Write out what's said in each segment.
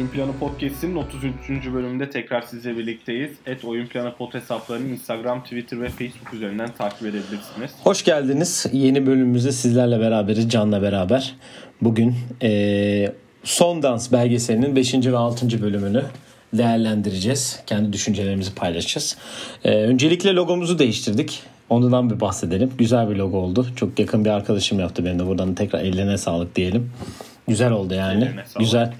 Oyun Planı Podcast'in 33. bölümünde tekrar sizle birlikteyiz. Et Oyun Planı Pod hesaplarını Instagram, Twitter ve Facebook üzerinden takip edebilirsiniz. Hoş geldiniz. Yeni bölümümüzde sizlerle beraberiz, Can'la beraber. Bugün e, Son Dans belgeselinin 5. ve 6. bölümünü değerlendireceğiz. Kendi düşüncelerimizi paylaşacağız. E, öncelikle logomuzu değiştirdik. Ondan bir bahsedelim. Güzel bir logo oldu. Çok yakın bir arkadaşım yaptı benim de. Buradan tekrar ellerine sağlık diyelim. Güzel oldu yani. Güzel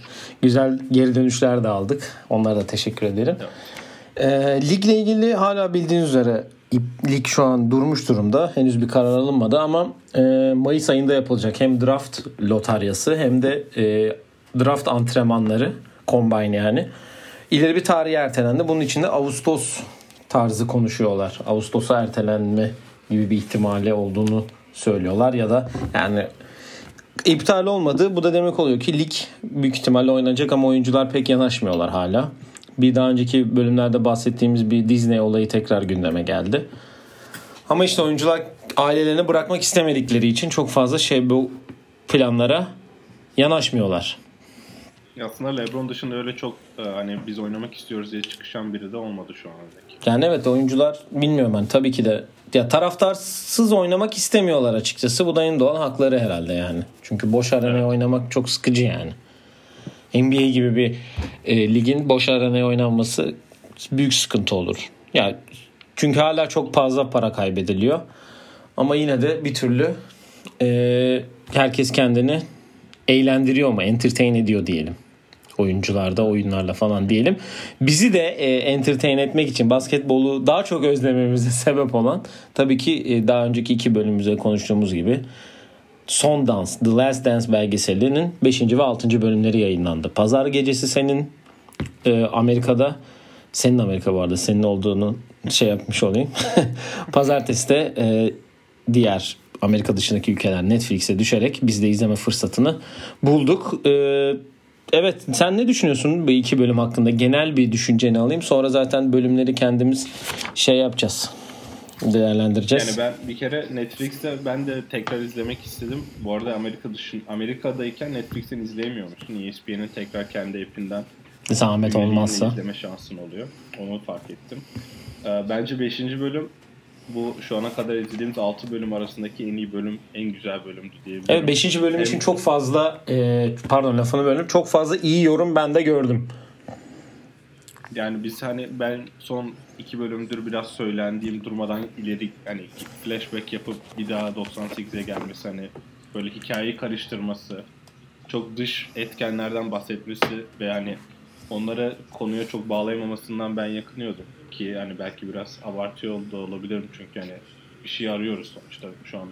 güzel geri dönüşler de aldık. Onlara da teşekkür ederim. Evet. E, ligle ilgili hala bildiğiniz üzere lig şu an durmuş durumda. Henüz bir karar alınmadı ama e, Mayıs ayında yapılacak hem draft lotaryası hem de e, draft antrenmanları combine yani. İleri bir tarihe ertelendi. Bunun için de Ağustos tarzı konuşuyorlar. Ağustos'a ertelenme gibi bir ihtimali olduğunu söylüyorlar ya da yani iptal olmadı. Bu da demek oluyor ki lig büyük ihtimalle oynanacak ama oyuncular pek yanaşmıyorlar hala. Bir daha önceki bölümlerde bahsettiğimiz bir Disney olayı tekrar gündeme geldi. Ama işte oyuncular ailelerini bırakmak istemedikleri için çok fazla şey bu planlara yanaşmıyorlar. Aslında LeBron dışında öyle çok e, hani biz oynamak istiyoruz diye çıkışan biri de olmadı şu an. Yani evet oyuncular bilmiyorum ben tabii ki de ya taraftarsız oynamak istemiyorlar açıkçası. Bu da en doğal hakları herhalde yani. Çünkü boş arenaya evet. oynamak çok sıkıcı yani. NBA gibi bir e, ligin boş arenaya oynanması büyük sıkıntı olur. Yani çünkü hala çok fazla para kaybediliyor. Ama yine de bir türlü e, herkes kendini eğlendiriyor mu, entertain ediyor diyelim oyuncularda oyunlarla falan diyelim. Bizi de e, entertain etmek için basketbolu daha çok özlememize sebep olan tabii ki e, daha önceki iki bölümümüzde konuştuğumuz gibi Son Dans, The Last Dance belgeselinin 5. ve 6. bölümleri yayınlandı. Pazar gecesi senin e, Amerika'da senin Amerika bu arada senin olduğunu şey yapmış olayım. Pazartesi de e, diğer Amerika dışındaki ülkeler Netflix'e düşerek biz de izleme fırsatını bulduk. E, evet sen ne düşünüyorsun bu iki bölüm hakkında? Genel bir düşünceni alayım. Sonra zaten bölümleri kendimiz şey yapacağız. Değerlendireceğiz. Yani ben bir kere Netflix'te ben de tekrar izlemek istedim. Bu arada Amerika dışın Amerika'dayken Netflix'ten izleyemiyormuşsun. ESPN'in tekrar kendi app'inden zahmet olmazsa izleme şansın oluyor. Onu fark ettim. Ee, bence 5. bölüm bu şu ana kadar izlediğimiz 6 bölüm arasındaki en iyi bölüm, en güzel bölümdü diyebilirim. Evet 5. bölüm Hem... için çok fazla e, pardon lafını bölüm çok fazla iyi yorum ben de gördüm. Yani biz hani ben son iki bölümdür biraz söylendiğim durmadan ileri hani flashback yapıp bir daha 98'e gelmesi hani böyle hikayeyi karıştırması çok dış etkenlerden bahsetmesi ve hani onlara konuya çok bağlayamamasından ben yakınıyordum ki yani belki biraz abartıyor da olabilirim çünkü hani bir şey arıyoruz sonuçta şu an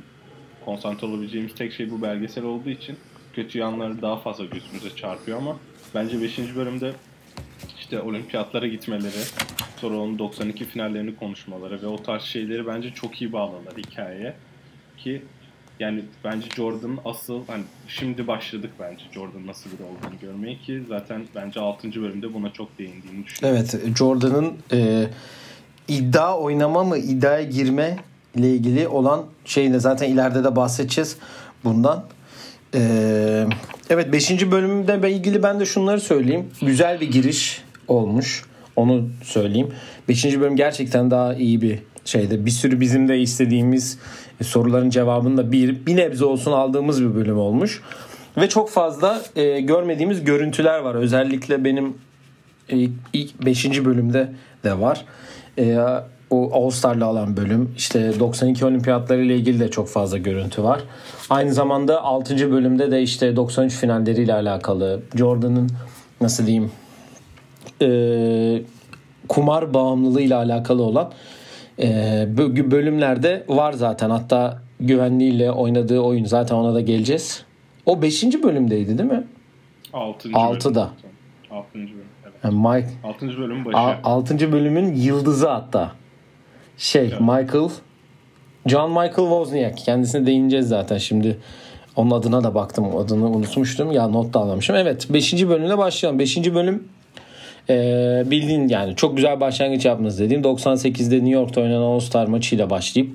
konsantre olabileceğimiz tek şey bu belgesel olduğu için kötü yanları daha fazla gözümüze çarpıyor ama bence 5. bölümde işte olimpiyatlara gitmeleri, sonra onun 92 finallerini konuşmaları ve o tarz şeyleri bence çok iyi bağladılar hikayeye. Ki yani bence Jordan asıl hani şimdi başladık bence Jordan nasıl biri olduğunu görmeye ki zaten bence 6. bölümde buna çok değindiğini düşünüyorum. Evet Jordan'ın e, iddia oynama mı iddiaya girme ile ilgili olan şeyinde zaten ileride de bahsedeceğiz bundan. Ee, evet 5. bölümde ilgili ben de şunları söyleyeyim. Güzel bir giriş olmuş. Onu söyleyeyim. 5. bölüm gerçekten daha iyi bir şeyde. Bir sürü bizim de istediğimiz soruların cevabını da bir, bir nebze olsun aldığımız bir bölüm olmuş. Ve çok fazla e, görmediğimiz görüntüler var. Özellikle benim e, ilk 5. bölümde de var. E, o All Star'la alan bölüm. İşte 92 olimpiyatları ile ilgili de çok fazla görüntü var. Aynı zamanda 6. bölümde de işte 93 finalleriyle alakalı Jordan'ın nasıl diyeyim e, kumar bağımlılığıyla alakalı olan e, bölümlerde var zaten. Hatta güvenliğiyle oynadığı oyun zaten ona da geleceğiz. O 5. bölümdeydi değil mi? 6. 6'da. 6. bölüm. Evet. Yani Mike, 6. bölümün başı. 6. bölümün yıldızı hatta. Şey evet. Michael John Michael Wozniak. Kendisine değineceğiz zaten şimdi. Onun adına da baktım. Adını unutmuştum. Ya not da almamışım. Evet 5. bölümle başlayalım. 5. bölüm ee, bildiğin yani çok güzel başlangıç yaptınız dediğim 98'de New York'ta oynanan All Star maçıyla başlayıp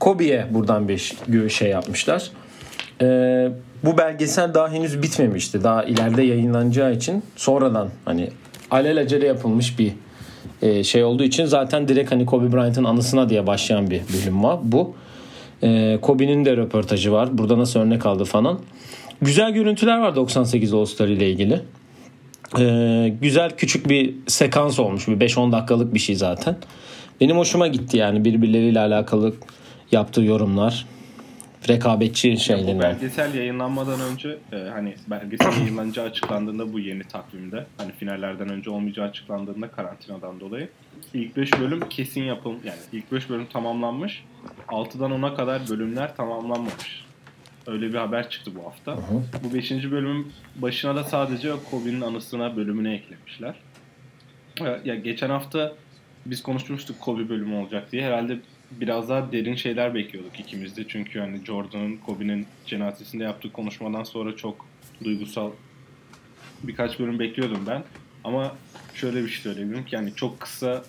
Kobe'ye buradan bir şey yapmışlar. e, bu belgesel daha henüz bitmemişti. Daha ileride yayınlanacağı için sonradan hani alelacele yapılmış bir e, şey olduğu için zaten direkt hani Kobe Bryant'ın anısına diye başlayan bir bölüm var. Bu. E, Kobe'nin de röportajı var. Burada nasıl örnek aldı falan. Güzel görüntüler var 98 All-Star ile ilgili. E, güzel küçük bir sekans olmuş. Bir 5-10 dakikalık bir şey zaten. Benim hoşuma gitti yani birbirleriyle alakalı yaptığı yorumlar. Rekabetçi Bu şeyler. belgesel yayınlanmadan önce e, hani belgesel yayınlanacağı açıklandığında bu yeni takvimde hani finallerden önce olmayacağı açıklandığında karantinadan dolayı ilk 5 bölüm kesin yapım yani ilk 5 bölüm tamamlanmış. 6'dan 10'a kadar bölümler tamamlanmamış. Öyle bir haber çıktı bu hafta. Bu 5. bölümün başına da sadece Kobe'nin anısına bölümüne eklemişler. E, Ya geçen hafta biz konuşmuştuk Kobe bölümü olacak diye. Herhalde biraz daha derin şeyler bekliyorduk ikimiz de. Çünkü hani Jordan'ın Kobe'nin cenazesinde yaptığı konuşmadan sonra çok duygusal birkaç bölüm bekliyordum ben. Ama şöyle bir şey söyleyebilirim ki yani çok kısa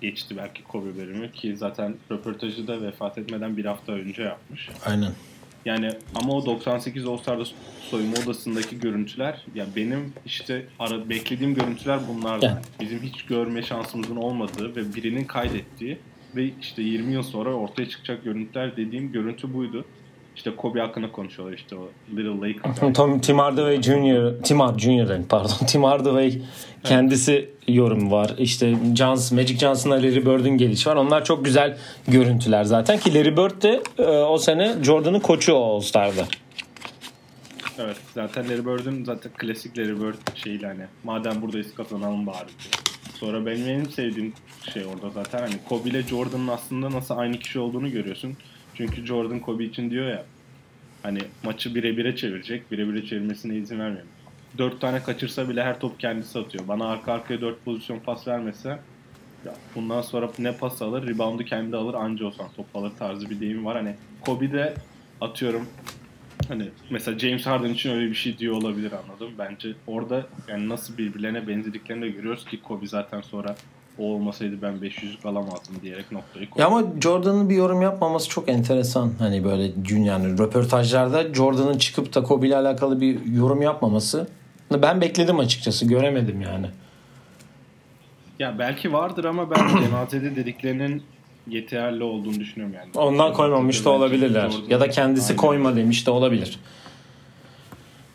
geçti belki Kobe bölümü ki zaten röportajı da vefat etmeden bir hafta önce yapmış. Aynen. Yani ama o 98 All-Star'da soyunma odasındaki görüntüler ya benim işte ara, beklediğim görüntüler bunlardı. Yani. Bizim hiç görme şansımızın olmadığı ve birinin kaydettiği ve işte 20 yıl sonra ortaya çıkacak görüntüler dediğim görüntü buydu. İşte Kobe hakkında konuşuyorlar işte o Little Lakers. Tom, Tim Hardaway Jr. Tim Hard Jr. dedim, pardon. Tim Hardaway kendisi yorum var. İşte Johnson, Magic Johnson'la Larry Bird'ün gelişi var. Onlar çok güzel görüntüler zaten ki Larry Bird de e, o sene Jordan'ın koçu o All Star'da. Evet zaten Larry Bird'ün zaten klasik Larry Bird şeyiyle hani madem buradayız kazanalım bari. Sonra benim en sevdiğim şey orada zaten hani Kobe ile Jordan'ın aslında nasıl aynı kişi olduğunu görüyorsun. Çünkü Jordan Kobe için diyor ya hani maçı bire bire çevirecek. Bire bire çevirmesine izin vermiyorum. Dört tane kaçırsa bile her top kendisi atıyor. Bana arka arkaya dört pozisyon pas vermese ya bundan sonra ne pas alır, reboundu kendi alır, anca olsan top alır tarzı bir deyim var. Hani Kobe de atıyorum Hani mesela James Harden için öyle bir şey diyor olabilir anladım. Bence orada yani nasıl birbirlerine benzediklerini de görüyoruz ki Kobe zaten sonra o olmasaydı ben 500'lük alamazdım diyerek noktayı koydu. Ya ama Jordan'ın bir yorum yapmaması çok enteresan. Hani böyle yani röportajlarda Jordan'ın çıkıp da Kobe ile alakalı bir yorum yapmaması. Ben bekledim açıkçası. Göremedim yani. Ya belki vardır ama ben cenazede dediklerinin yeterli olduğunu düşünüyorum yani. Ondan koymamış da olabilirler. Ya da kendisi Aynen. koyma demiş de olabilir.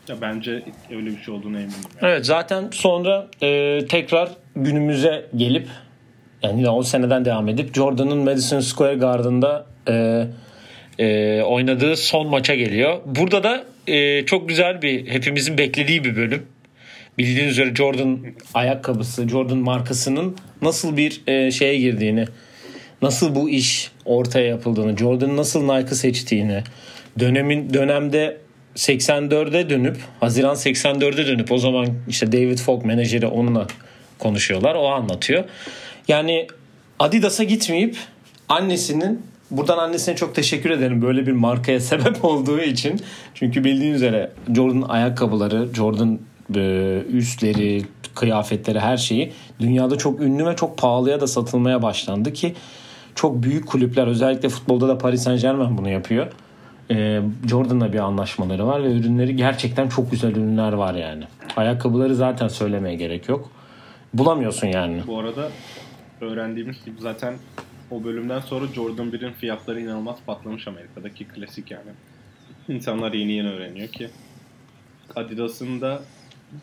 Ya bence öyle bir şey olduğuna eminim. Yani. Evet zaten sonra e, tekrar günümüze gelip yani o seneden devam edip Jordan'ın Madison Square Garden'da e, e, oynadığı son maça geliyor. Burada da e, çok güzel bir hepimizin beklediği bir bölüm. Bildiğiniz üzere Jordan ayakkabısı, Jordan markasının nasıl bir e, şeye girdiğini, nasıl bu iş ortaya yapıldığını, Jordan'ın nasıl Nike seçtiğini, dönemin dönemde 84'e dönüp Haziran 84'e dönüp o zaman işte David Falk menajeri onunla konuşuyorlar. O anlatıyor. Yani Adidas'a gitmeyip annesinin buradan annesine çok teşekkür ederim böyle bir markaya sebep olduğu için. Çünkü bildiğiniz üzere Jordan ayakkabıları, Jordan e, üstleri, kıyafetleri her şeyi dünyada çok ünlü ve çok pahalıya da satılmaya başlandı ki çok büyük kulüpler özellikle futbolda da Paris Saint Germain bunu yapıyor. Ee, Jordan'la bir anlaşmaları var ve ürünleri gerçekten çok güzel ürünler var yani. Ayakkabıları zaten söylemeye gerek yok. Bulamıyorsun yani. Bu arada öğrendiğimiz gibi zaten o bölümden sonra Jordan 1'in fiyatları inanılmaz patlamış Amerika'daki klasik yani. İnsanlar yeni yeni öğreniyor ki Adidas'ın da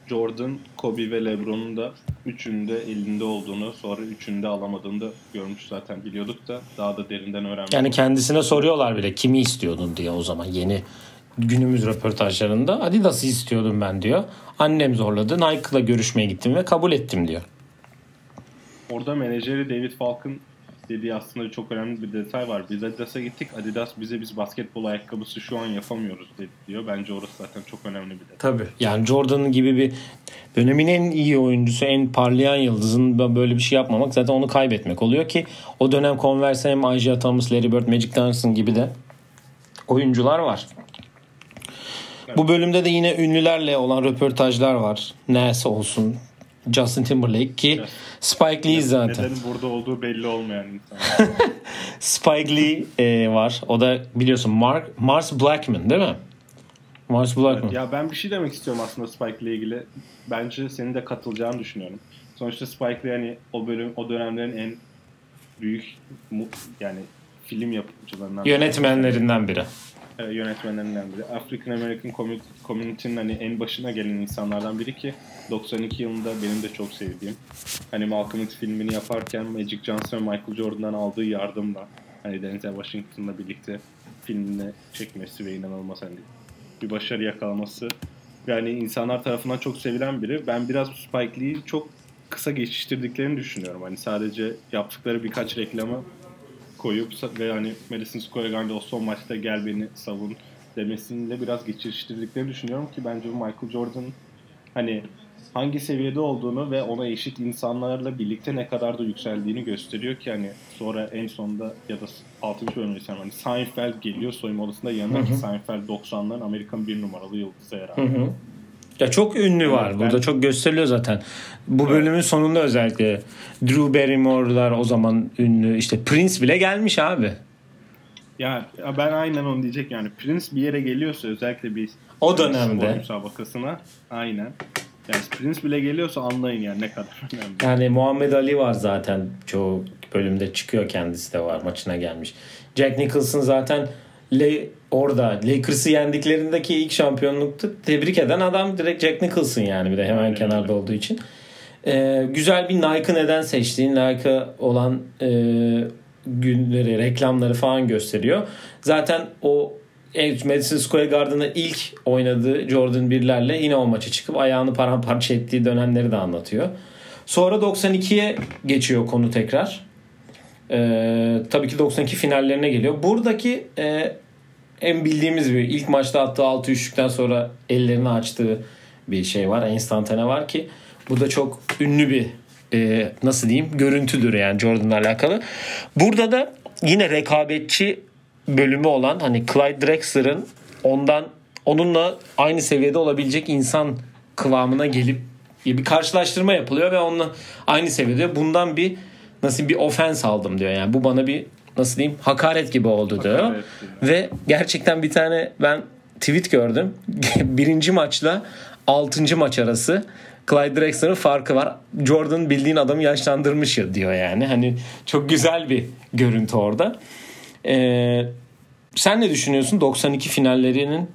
Jordan, Kobe ve LeBron'un da üçünde elinde olduğunu, sonra üçünde alamadığını da görmüş zaten biliyorduk da daha da derinden öğrenmiş. Yani kendisine soruyorlar bile kimi istiyordun diye o zaman yeni günümüz röportajlarında Adidas'ı istiyordum ben diyor. Annem zorladı. Nike'la görüşmeye gittim ve kabul ettim diyor. Orada menajeri David Falk'ın dediği aslında çok önemli bir detay var. Biz Adidas'a gittik. Adidas bize biz basketbol ayakkabısı şu an yapamıyoruz dedi diyor. Bence orası zaten çok önemli bir detay. Tabii. Yani Jordan gibi bir dönemin en iyi oyuncusu, en parlayan yıldızın böyle bir şey yapmamak zaten onu kaybetmek oluyor ki o dönem Converse hem Isaiah Thomas, Larry Bird, Magic Johnson gibi de oyuncular var. Bu bölümde de yine ünlülerle olan röportajlar var. Nas olsun, Justin Timberlake ki Spike Lee zaten. Neden burada olduğu belli olmayan. Spike Lee e, var. O da biliyorsun Mark, Mars Blackman değil mi? Morris Black mı? Ya ben bir şey demek istiyorum aslında Spike ile ilgili. Bence senin de katılacağını düşünüyorum. Sonuçta Spike Lee hani o bölüm o dönemlerin en büyük yani film yapımcılarından Yönetmenlerinden biri. E, yönetmenlerinden biri. African American Community- Community'nin hani en başına gelen insanlardan biri ki 92 yılında benim de çok sevdiğim. Hani Malcolm X filmini yaparken Magic Johnson ve Michael Jordan'dan aldığı yardımla hani Denzel Washington'la birlikte filmini çekmesi ve inanılmaz hani bir başarı yakalaması yani insanlar tarafından çok sevilen biri. Ben biraz Spike Lee'yi çok kısa geçiştirdiklerini düşünüyorum. Hani sadece yaptıkları birkaç reklamı koyup ve hani Madison Square Garden'da o son maçta gel beni savun demesiyle biraz geçiştirdiklerini düşünüyorum ki bence bu Michael Jordan hani hangi seviyede olduğunu ve ona eşit insanlarla birlikte ne kadar da yükseldiğini gösteriyor ki hani sonra en sonunda ya da 6. bölümde ise hani Seinfeld geliyor soyunma odasında yanında ki Seinfeld 90'ların Amerikan bir numaralı yıldızı herhalde. Hı hı. Ya çok ünlü var. ben- Burada çok gösteriliyor zaten. Bu bölümün sonunda özellikle Drew Barrymore'lar o zaman ünlü. İşte Prince bile gelmiş abi. Ya, ben aynen onu diyecek yani Prince bir yere geliyorsa özellikle bir O dönemde. müsabakasına aynen. Yani Prince bile geliyorsa anlayın yani ne kadar önemli. Yani Muhammed Ali var zaten çoğu bölümde çıkıyor kendisi de var maçına gelmiş. Jack Nicholson zaten Le orada Lakers'ı yendiklerindeki ilk şampiyonluktu. Tebrik eden adam direkt Jack Nicholson yani bir de hemen Aynen kenarda olduğu için. Ee, güzel bir Nike neden seçtiğin Nike olan e, günleri, reklamları falan gösteriyor. Zaten o Madison Square Garden'da ilk oynadığı Jordan 1'lerle yine o maça çıkıp ayağını paramparça ettiği dönemleri de anlatıyor. Sonra 92'ye geçiyor konu tekrar. Ee, tabii ki 92 finallerine geliyor. Buradaki e, en bildiğimiz bir ilk maçta attığı 6 üçlükten sonra ellerini açtığı bir şey var. Instantane var ki bu da çok ünlü bir e, nasıl diyeyim görüntüdür yani Jordan'la alakalı. Burada da yine rekabetçi bölümü olan hani Clyde Drexler'ın ondan onunla aynı seviyede olabilecek insan kıvamına gelip bir karşılaştırma yapılıyor ve onunla aynı seviyede bundan bir nasıl bir ofens aldım diyor. Yani bu bana bir nasıl diyeyim hakaret gibi oldu diyor. Hakaret gibi. Ve gerçekten bir tane ben tweet gördüm. Birinci maçla altıncı maç arası Clyde Drexler'ın farkı var. Jordan bildiğin adamı yaşlandırmış ya diyor yani. Hani çok güzel bir görüntü orada. Ee, sen ne düşünüyorsun 92 finallerinin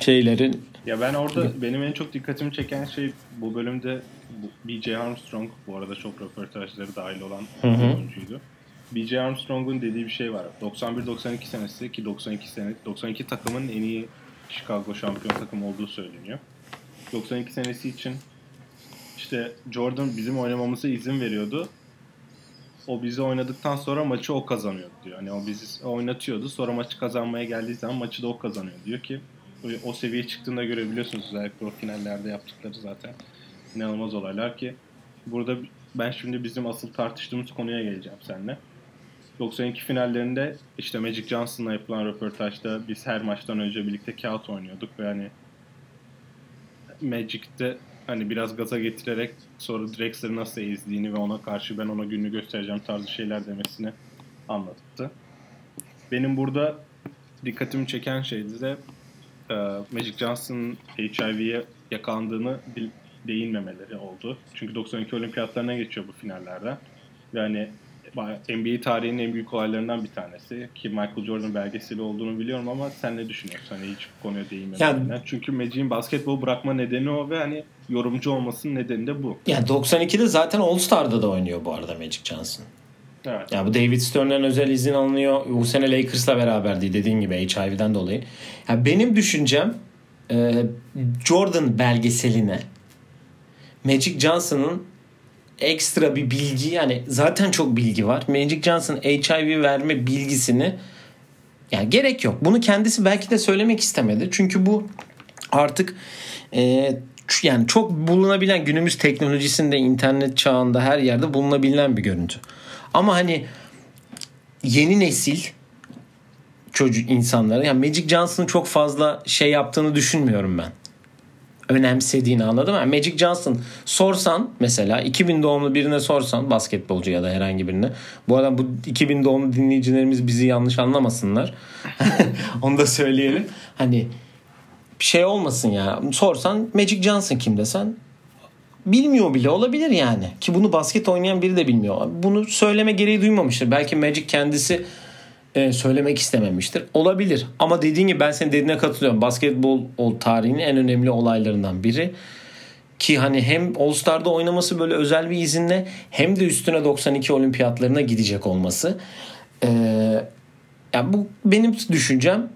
şeylerin Ya ben orada benim en çok dikkatimi çeken şey bu bölümde B.J. Armstrong bu arada çok röportajları dahil olan bir oyuncuydu. B.J. Armstrong'un dediği bir şey var. 91-92 senesi ki 92 sene 92 takımın en iyi Chicago şampiyon takımı olduğu söyleniyor. 92 senesi için işte Jordan bizim oynamamıza izin veriyordu. O bizi oynadıktan sonra maçı o kazanıyordu diyor. Hani o bizi oynatıyordu. Sonra maçı kazanmaya geldiği zaman maçı da o kazanıyor diyor ki o seviyeye çıktığında görebiliyorsunuz özellikle o finallerde yaptıkları zaten inanılmaz olaylar ki burada ben şimdi bizim asıl tartıştığımız konuya geleceğim seninle. 92 finallerinde işte Magic Johnson'la yapılan röportajda biz her maçtan önce birlikte kağıt oynuyorduk ve hani Magic'te hani biraz gaza getirerek sonra Drexler'ı nasıl ezdiğini ve ona karşı ben ona gününü göstereceğim tarzı şeyler demesini anlattı. Benim burada dikkatimi çeken şeydi de e, Magic Johnson'ın HIV'ye yakalandığını değinmemeleri oldu. Çünkü 92 olimpiyatlarına geçiyor bu finallerde. Yani NBA tarihinin en büyük olaylarından bir tanesi. Ki Michael Jordan belgeseli olduğunu biliyorum ama sen ne düşünüyorsun? Hani hiç bu konuya değinmemeliğinden. Çünkü Magic'in basketbol bırakma nedeni o ve hani yorumcu olmasının nedeni de bu. Ya 92'de zaten All Star'da da oynuyor bu arada Magic Johnson. Evet. Ya bu David Stern'den özel izin alınıyor. Bu sene Lakers'la beraberdi dediğin gibi HIV'den dolayı. Ya benim düşüncem e, Jordan belgeseline Magic Johnson'ın ekstra bir bilgi yani zaten çok bilgi var. Magic Johnson HIV verme bilgisini yani gerek yok. Bunu kendisi belki de söylemek istemedi. Çünkü bu artık e, yani çok bulunabilen günümüz teknolojisinde internet çağında her yerde bulunabilen bir görüntü. Ama hani yeni nesil çocuk insanları yani Magic Johnson'ın çok fazla şey yaptığını düşünmüyorum ben. Önemsediğini anladım. Yani Magic Johnson sorsan mesela 2000 doğumlu birine sorsan basketbolcu ya da herhangi birine. Bu arada bu 2000 doğumlu dinleyicilerimiz bizi yanlış anlamasınlar. Onu da söyleyelim. Hani şey olmasın ya. Sorsan Magic Johnson kim desen bilmiyor bile olabilir yani. Ki bunu basket oynayan biri de bilmiyor. Bunu söyleme gereği duymamıştır. Belki Magic kendisi e, söylemek istememiştir. Olabilir. Ama dediğin gibi ben senin dediğine katılıyorum. Basketbol tarihinin en önemli olaylarından biri. Ki hani hem All Star'da oynaması böyle özel bir izinle hem de üstüne 92 olimpiyatlarına gidecek olması. Ee, yani bu benim düşüncem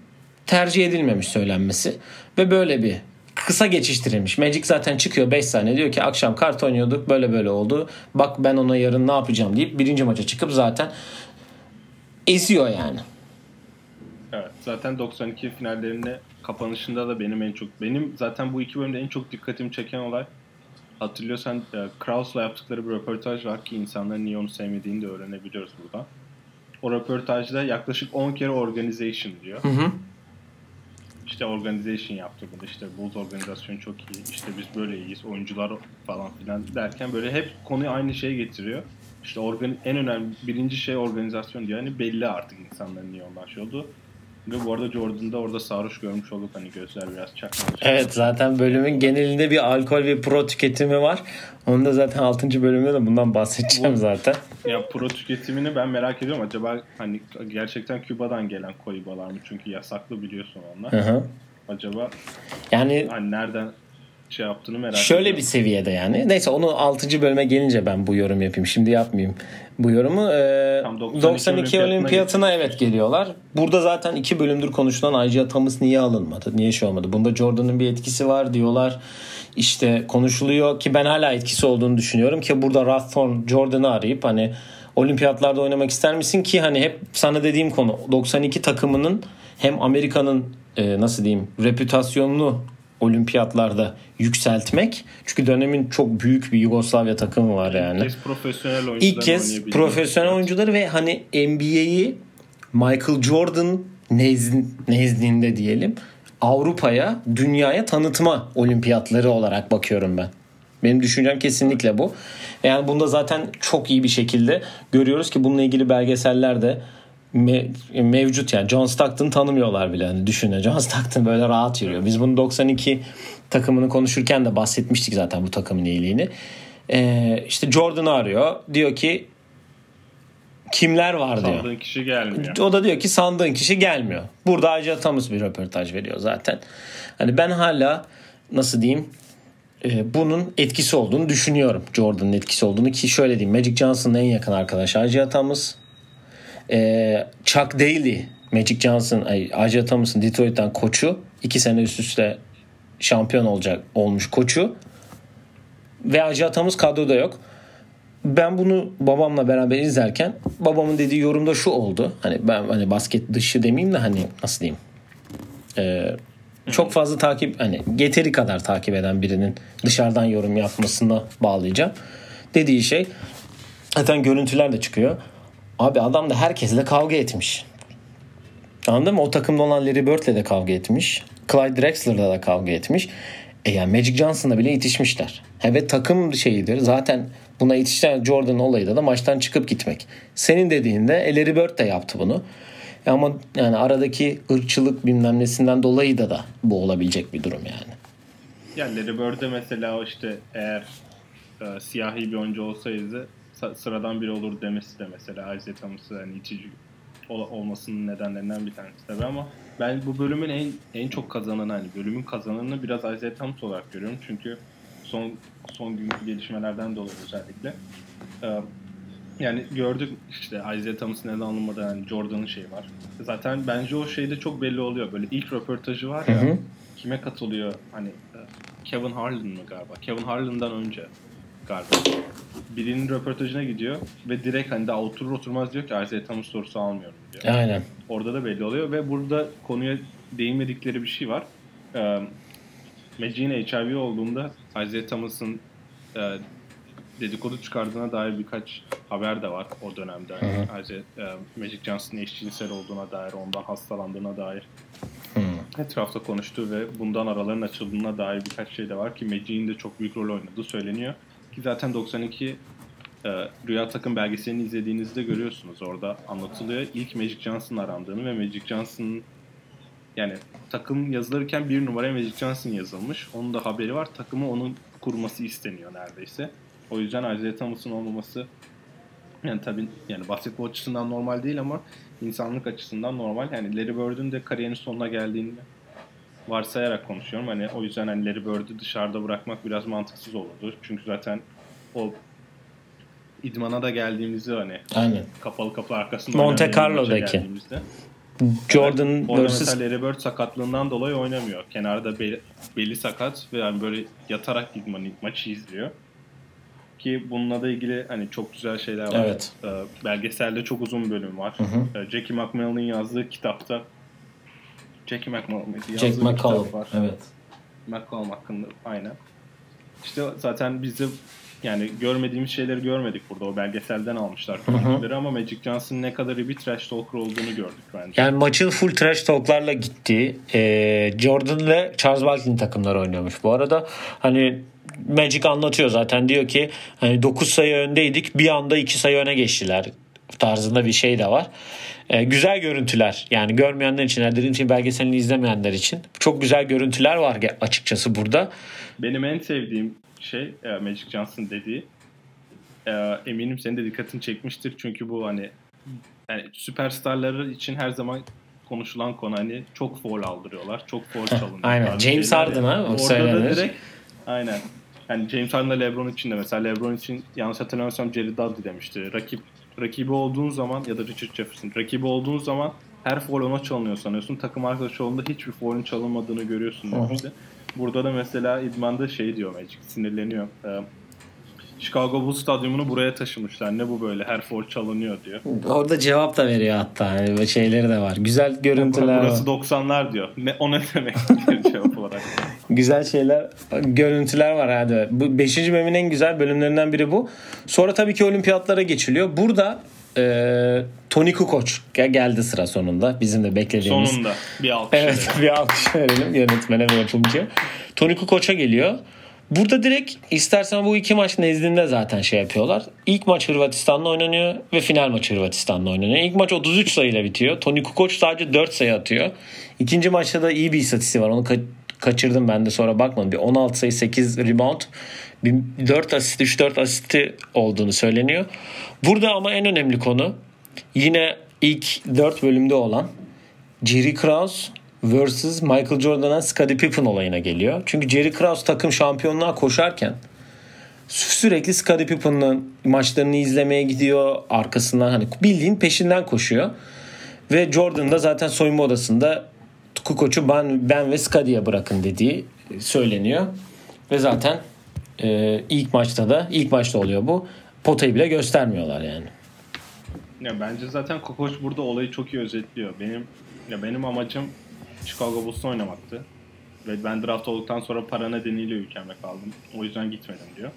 tercih edilmemiş söylenmesi. Ve böyle bir kısa geçiştirilmiş. Magic zaten çıkıyor 5 saniye diyor ki akşam kart oynuyorduk böyle böyle oldu. Bak ben ona yarın ne yapacağım deyip birinci maça çıkıp zaten eziyor yani. Evet. Zaten 92 finallerinde kapanışında da benim en çok benim zaten bu iki bölümde en çok dikkatimi çeken olay hatırlıyorsan e, Krauss'la yaptıkları bir röportaj var ki insanların niye onu sevmediğini de öğrenebiliyoruz burada. O röportajda yaklaşık 10 kere organization diyor. Hı hı. İşte organization yaptı bunu. İşte Bulls organizasyonu çok iyi. İşte biz böyle iyiyiz. Oyuncular falan filan derken böyle hep konuyu aynı şeye getiriyor. İşte organ en önemli birinci şey organizasyon diyor. Hani belli artık insanların niye ondan şey oldu. Ve bu arada Jordan'da orada sarhoş görmüş olduk. Hani gözler biraz çakmamış. Evet zaten bölümün genelinde bir alkol ve pro tüketimi var. Onu da zaten 6. bölümde de bundan bahsedeceğim zaten. Ya pro tüketimini ben merak ediyorum. Acaba hani gerçekten Küba'dan gelen koyubalar mı? Çünkü yasaklı biliyorsun onlar. Hı hı. Acaba Yani hani nereden şey yaptığını merak Şöyle ediyorum. bir seviyede yani. Neyse onu 6. bölüme gelince ben bu yorum yapayım. Şimdi yapmayayım bu yorumu. Ee, Tam 92 92 olimpiyatına evet geliyorlar. Burada zaten iki bölümdür konuşulan Isaiah Thomas niye alınmadı? Niye şey olmadı? Bunda Jordan'ın bir etkisi var diyorlar. İşte konuşuluyor ki ben hala etkisi olduğunu düşünüyorum ki burada Rathorn Jordan'ı arayıp hani olimpiyatlarda oynamak ister misin ki hani hep sana dediğim konu 92 takımının hem Amerika'nın e, nasıl diyeyim reputasyonunu olimpiyatlarda yükseltmek. Çünkü dönemin çok büyük bir Yugoslavya takımı var yani. İlk kez profesyonel oyuncuların İlk kez profesyonel oyuncuları ve hani NBA'yi Michael Jordan nezd- nezdinde diyelim Avrupa'ya, dünyaya tanıtma olimpiyatları olarak bakıyorum ben. Benim düşüncem kesinlikle bu. Yani bunda zaten çok iyi bir şekilde görüyoruz ki bununla ilgili belgeseller de me- mevcut yani John Stockton tanımıyorlar bile hani düşünün John Stockton böyle rahat yürüyor. Biz bunu 92 takımını konuşurken de bahsetmiştik zaten bu takımın iyiliğini. Ee, işte Jordan'ı arıyor. Diyor ki kimler var diyor. Sandığın kişi gelmiyor. O da diyor ki sandığın kişi gelmiyor. Burada Isaiah Thomas bir röportaj veriyor zaten. Hani ben hala nasıl diyeyim e, bunun etkisi olduğunu düşünüyorum. Jordan'ın etkisi olduğunu ki şöyle diyeyim. Magic Johnson'ın en yakın arkadaşı Isaiah Thomas. E, Chuck Daly Magic Johnson, ay, Isaiah Thomas'ın Detroit'ten koçu. iki sene üst üste şampiyon olacak olmuş koçu. Ve Isaiah Thomas kadroda yok ben bunu babamla beraber izlerken babamın dediği yorumda şu oldu. Hani ben hani basket dışı demeyeyim de hani nasıl diyeyim? Ee, çok fazla takip hani getiri kadar takip eden birinin dışarıdan yorum yapmasına bağlayacağım. Dediği şey zaten görüntüler de çıkıyor. Abi adam da herkesle kavga etmiş. Anladın mı? O takımda olan Larry Bird'le de kavga etmiş. Clyde Drexler'la da kavga etmiş. E yani Magic Johnson'la bile itişmişler. Evet takım şeyidir. Zaten buna itişen Jordan olayı da, da maçtan çıkıp gitmek. Senin dediğinde e, Larry Bird de yaptı bunu. E Ama yani aradaki ırkçılık bilmem nesinden dolayı da da bu olabilecek bir durum yani. Yani Larry Bird'e mesela işte eğer e, siyahi bir oyuncu olsaydı sa- sıradan biri olur demesi de mesela Isaiah Thomas'ı hani itici ol- olmasının nedenlerinden bir tanesi tabii ama ben bu bölümün en en çok kazananı hani bölümün kazananını biraz Isaiah Thomas olarak görüyorum çünkü son son günkü gelişmelerden dolayı özellikle e, yani gördük işte Isaiah Thomas'ın neden alınmadı yani Jordan'ın şeyi var. Zaten bence o şeyde çok belli oluyor. Böyle ilk röportajı var ya Hı hı. kime katılıyor hani e, Kevin Harlan mı galiba? Kevin Harlan'dan önce galiba. Birinin röportajına gidiyor ve direkt hani daha oturur oturmaz diyor ki Isaiah Thomas sorusu almıyorum diyor. Aynen. Orada da belli oluyor ve burada konuya değinmedikleri bir şey var. Ee, Magic'in HIV olduğunda Isaiah Thomas'ın e, dedikodu çıkardığına dair birkaç haber de var o dönemde. Yani Isaiah, e, Magic Johnson'ın eşcinsel olduğuna dair, ondan hastalandığına dair etrafta konuştu ve bundan araların açıldığına dair birkaç şey de var ki Magic'in de çok büyük rol oynadığı söyleniyor. Ki zaten 92 e, Rüya Takım belgeselini izlediğinizde görüyorsunuz. Orada anlatılıyor. İlk Magic Johnson arandığını ve Magic Johnson'ın yani takım yazılırken bir numaraya Magic Johnson yazılmış. Onun da haberi var. Takımı onun kurması isteniyor neredeyse. O yüzden Isaiah Thomas'ın olmaması yani tabii yani basketbol açısından normal değil ama insanlık açısından normal. Yani Larry Bird'ün de kariyerinin sonuna geldiğini varsayarak konuşuyorum. Hani o yüzden hani Larry Bird'ü dışarıda bırakmak biraz mantıksız olurdu. Çünkü zaten o idmana da geldiğimizde hani Aynen. kapalı kapı arkasında Monte Carlo'daki. Jordan Evet, orada vs. mesela Larry Bird sakatlığından dolayı oynamıyor. Kenarda beli, beli sakat ve yani böyle yatarak idman maçı izliyor. Ki bununla da ilgili hani çok güzel şeyler var. Evet. Ee, belgeselde çok uzun bölüm var. Ee, Jackie McMillan'ın yazdığı kitapta Jackie? Yazdığı Jack McCallum. var. Evet. McCallum hakkında aynen. İşte zaten biz de yani görmediğimiz şeyleri görmedik burada. O belgeselden almışlar görüntüleri ama Magic Johnson'ın ne kadar iyi bir trash talker olduğunu gördük bence. Yani maçın full trash talklarla gitti. Ee, Jordan ve Charles Barkley takımları oynuyormuş. Bu arada hani Magic anlatıyor zaten diyor ki hani 9 sayı öndeydik bir anda 2 sayı öne geçtiler tarzında bir şey de var. Ee, güzel görüntüler yani görmeyenler için dediğim için belgeselini izlemeyenler için çok güzel görüntüler var açıkçası burada. Benim en sevdiğim şey e, Magic Johnson dediği. E, eminim senin de dikkatini çekmiştir. Çünkü bu hani yani süperstarları için her zaman konuşulan konu hani çok foul aldırıyorlar. Çok foul çalınıyor. aynen. James. Harden ha, o Orada da söylenir. direkt aynen. Yani James Harden'la LeBron için de mesela LeBron için yanlış hatırlamıyorsam Jerry Dudley demişti. Rakip rakibi olduğun zaman ya da Richard Jefferson rakibi olduğun zaman her foul ona çalınıyor sanıyorsun. Takım arkadaşı olduğunda hiçbir foul'ün çalınmadığını görüyorsun demişti. Burada da mesela idmanda şey diyor Magic sinirleniyor. Ee, Chicago Bulls stadyumunu buraya taşımışlar. Ne bu böyle her foul çalınıyor diyor. Orada cevap da veriyor hatta. Böyle şeyleri de var. Güzel görüntüler Burası var. 90'lar diyor. Ne, o ne demek cevap olarak. Güzel şeyler, görüntüler var hadi. Bu 5. bölümün en güzel bölümlerinden biri bu. Sonra tabii ki olimpiyatlara geçiliyor. Burada e, Tony Kukoc gel- geldi sıra sonunda. Bizim de beklediğimiz. Sonunda bir alkış. Evet verelim. bir alkış verelim yönetmene ve yapımcıya. Tony Kukoc'a geliyor. Burada direkt istersen bu iki maç nezdinde zaten şey yapıyorlar. İlk maç Hırvatistan'la oynanıyor ve final maç Hırvatistan'la oynanıyor. İlk maç 33 sayıyla bitiyor. Tony Kukoc sadece 4 sayı atıyor. İkinci maçta da iyi bir istatistiği var. Onu ka- kaçırdım ben de sonra bakmadım. Bir 16 sayı 8 rebound. Bir 4 asist 3-4 asisti olduğunu söyleniyor. Burada ama en önemli konu yine ilk 4 bölümde olan Jerry Krause vs. Michael Jordan'a Scottie Pippen olayına geliyor. Çünkü Jerry Krause takım şampiyonluğa koşarken sü- sürekli Scottie Pippen'ın maçlarını izlemeye gidiyor. Arkasından hani bildiğin peşinden koşuyor. Ve Jordan da zaten soyunma odasında Kukoc'u ben, ben ve Scottie'ye bırakın dediği söyleniyor. Ve zaten e, ilk maçta da ilk maçta oluyor bu. Potayı bile göstermiyorlar yani. Ya bence zaten Kokoş burada olayı çok iyi özetliyor. Benim ya benim amacım Chicago Bulls'ta oynamaktı. Ve ben draft olduktan sonra para nedeniyle ülkeme kaldım. O yüzden gitmedim diyor.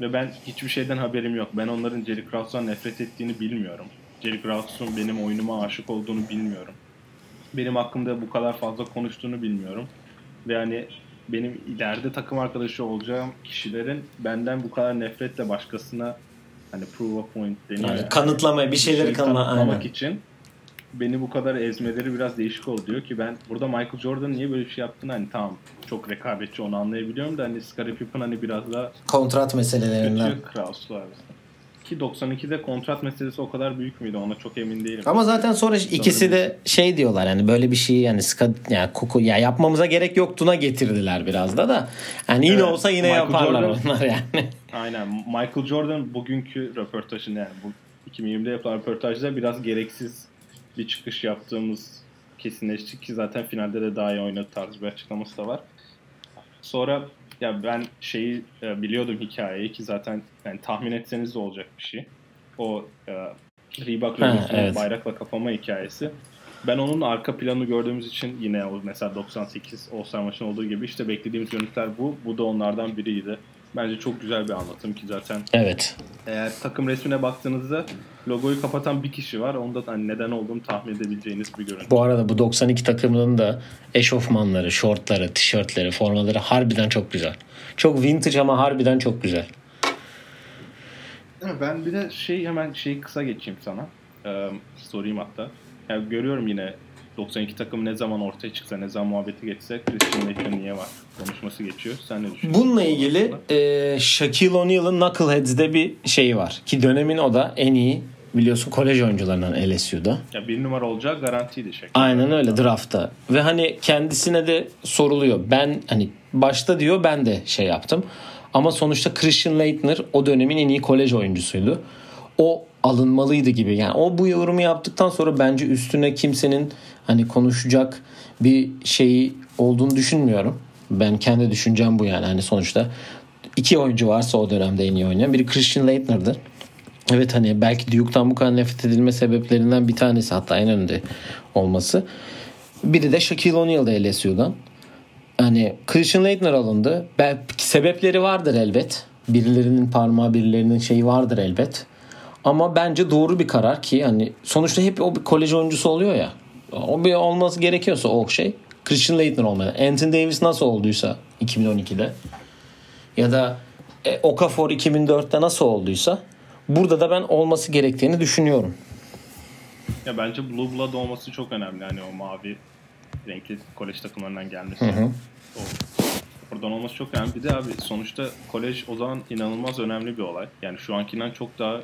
Ve ben hiçbir şeyden haberim yok. Ben onların Jerry Krause'dan nefret ettiğini bilmiyorum. Jerry Krause'un benim oyunuma aşık olduğunu bilmiyorum. Benim hakkımda bu kadar fazla konuştuğunu bilmiyorum. Ve hani benim ileride takım arkadaşı olacağım kişilerin benden bu kadar nefretle başkasına hani prove a point deniyor. Yani ya. kanıtlamaya bir şeyleri kanıtlamak kanıtlamak için beni bu kadar ezmeleri biraz değişik oldu diyor ki ben burada Michael Jordan niye böyle bir şey yaptığını hani tamam çok rekabetçi onu anlayabiliyorum da hani Scottie Pippen hani biraz daha Kontrat meselelerinden. kötü Kraus var. Ki 92'de kontrat meselesi o kadar büyük müydü ona çok emin değilim. Ama zaten sonra ikisi de şey diyorlar yani böyle bir şeyi yani sıkı yani koku ya yapmamıza gerek yoktuğuna getirdiler biraz da da. Yani yine Evet, olsa yine Michael yaparlar Jordan- onlar yani. Aynen. Michael Jordan bugünkü röportajında yani bu 2020'de yapılan röportajda biraz gereksiz bir çıkış yaptığımız kesinleşti ki zaten finalde de daha iyi oynadı tarzı bir açıklaması da var. Sonra ya ben şeyi e, biliyordum hikayeyi ki zaten yani tahmin etseniz de olacak bir şey. O e, Reebok evet. bayrakla kapama hikayesi. Ben onun arka planını gördüğümüz için yine o mesela 98 All-Star maçının olduğu gibi işte beklediğimiz görüntüler bu. Bu da onlardan biriydi. Bence çok güzel bir anlatım ki zaten Evet. eğer takım resmine baktığınızda logoyu kapatan bir kişi var. Onda da hani neden olduğunu tahmin edebileceğiniz bir görüntü. Bu arada bu 92 takımının da eşofmanları, şortları, tişörtleri, formaları harbiden çok güzel. Çok vintage ama harbiden çok güzel. Ben bir de şey hemen şeyi kısa geçeyim sana. Ee, sorayım hatta. Yani görüyorum yine 92 takım ne zaman ortaya çıksa, ne zaman muhabbeti geçse Christian Laettner niye var konuşması geçiyor. Sen ne düşünüyorsun? Bununla ilgili e, Shaquille O'Neal'ın Knuckleheads'de bir şeyi var. Ki dönemin o da en iyi biliyorsun kolej oyuncularından LSU'da. Ya bir numara olacağı garantiydi şey. Aynen öyle draftta. Ve hani kendisine de soruluyor. Ben hani başta diyor ben de şey yaptım. Ama sonuçta Christian Leitner o dönemin en iyi kolej oyuncusuydu. O alınmalıydı gibi. Yani o bu yorumu yaptıktan sonra bence üstüne kimsenin hani konuşacak bir şeyi olduğunu düşünmüyorum. Ben kendi düşüncem bu yani. Hani sonuçta iki oyuncu varsa o dönemde en iyi oynayan. Biri Christian Leitner'dır. Evet hani belki Duke'dan bu kadar nefret edilme sebeplerinden bir tanesi hatta en önde olması. Biri de Shaquille O'Neal'da LSU'dan. Hani Christian Leitner alındı. Belki sebepleri vardır elbet. Birilerinin parmağı birilerinin şeyi vardır elbet. Ama bence doğru bir karar ki hani sonuçta hep o bir kolej oyuncusu oluyor ya. O bir olması gerekiyorsa o şey. Christian Leitner olmalı. Anthony Davis nasıl olduysa 2012'de ya da e, Okafor 2004'te nasıl olduysa burada da ben olması gerektiğini düşünüyorum. Ya bence Blue Blood olması çok önemli. Hani o mavi renkli kolej takımlarından gelmesi. Hı hı. O, oradan olması çok önemli. Bir de abi sonuçta kolej o zaman inanılmaz önemli bir olay. Yani şu ankinden çok daha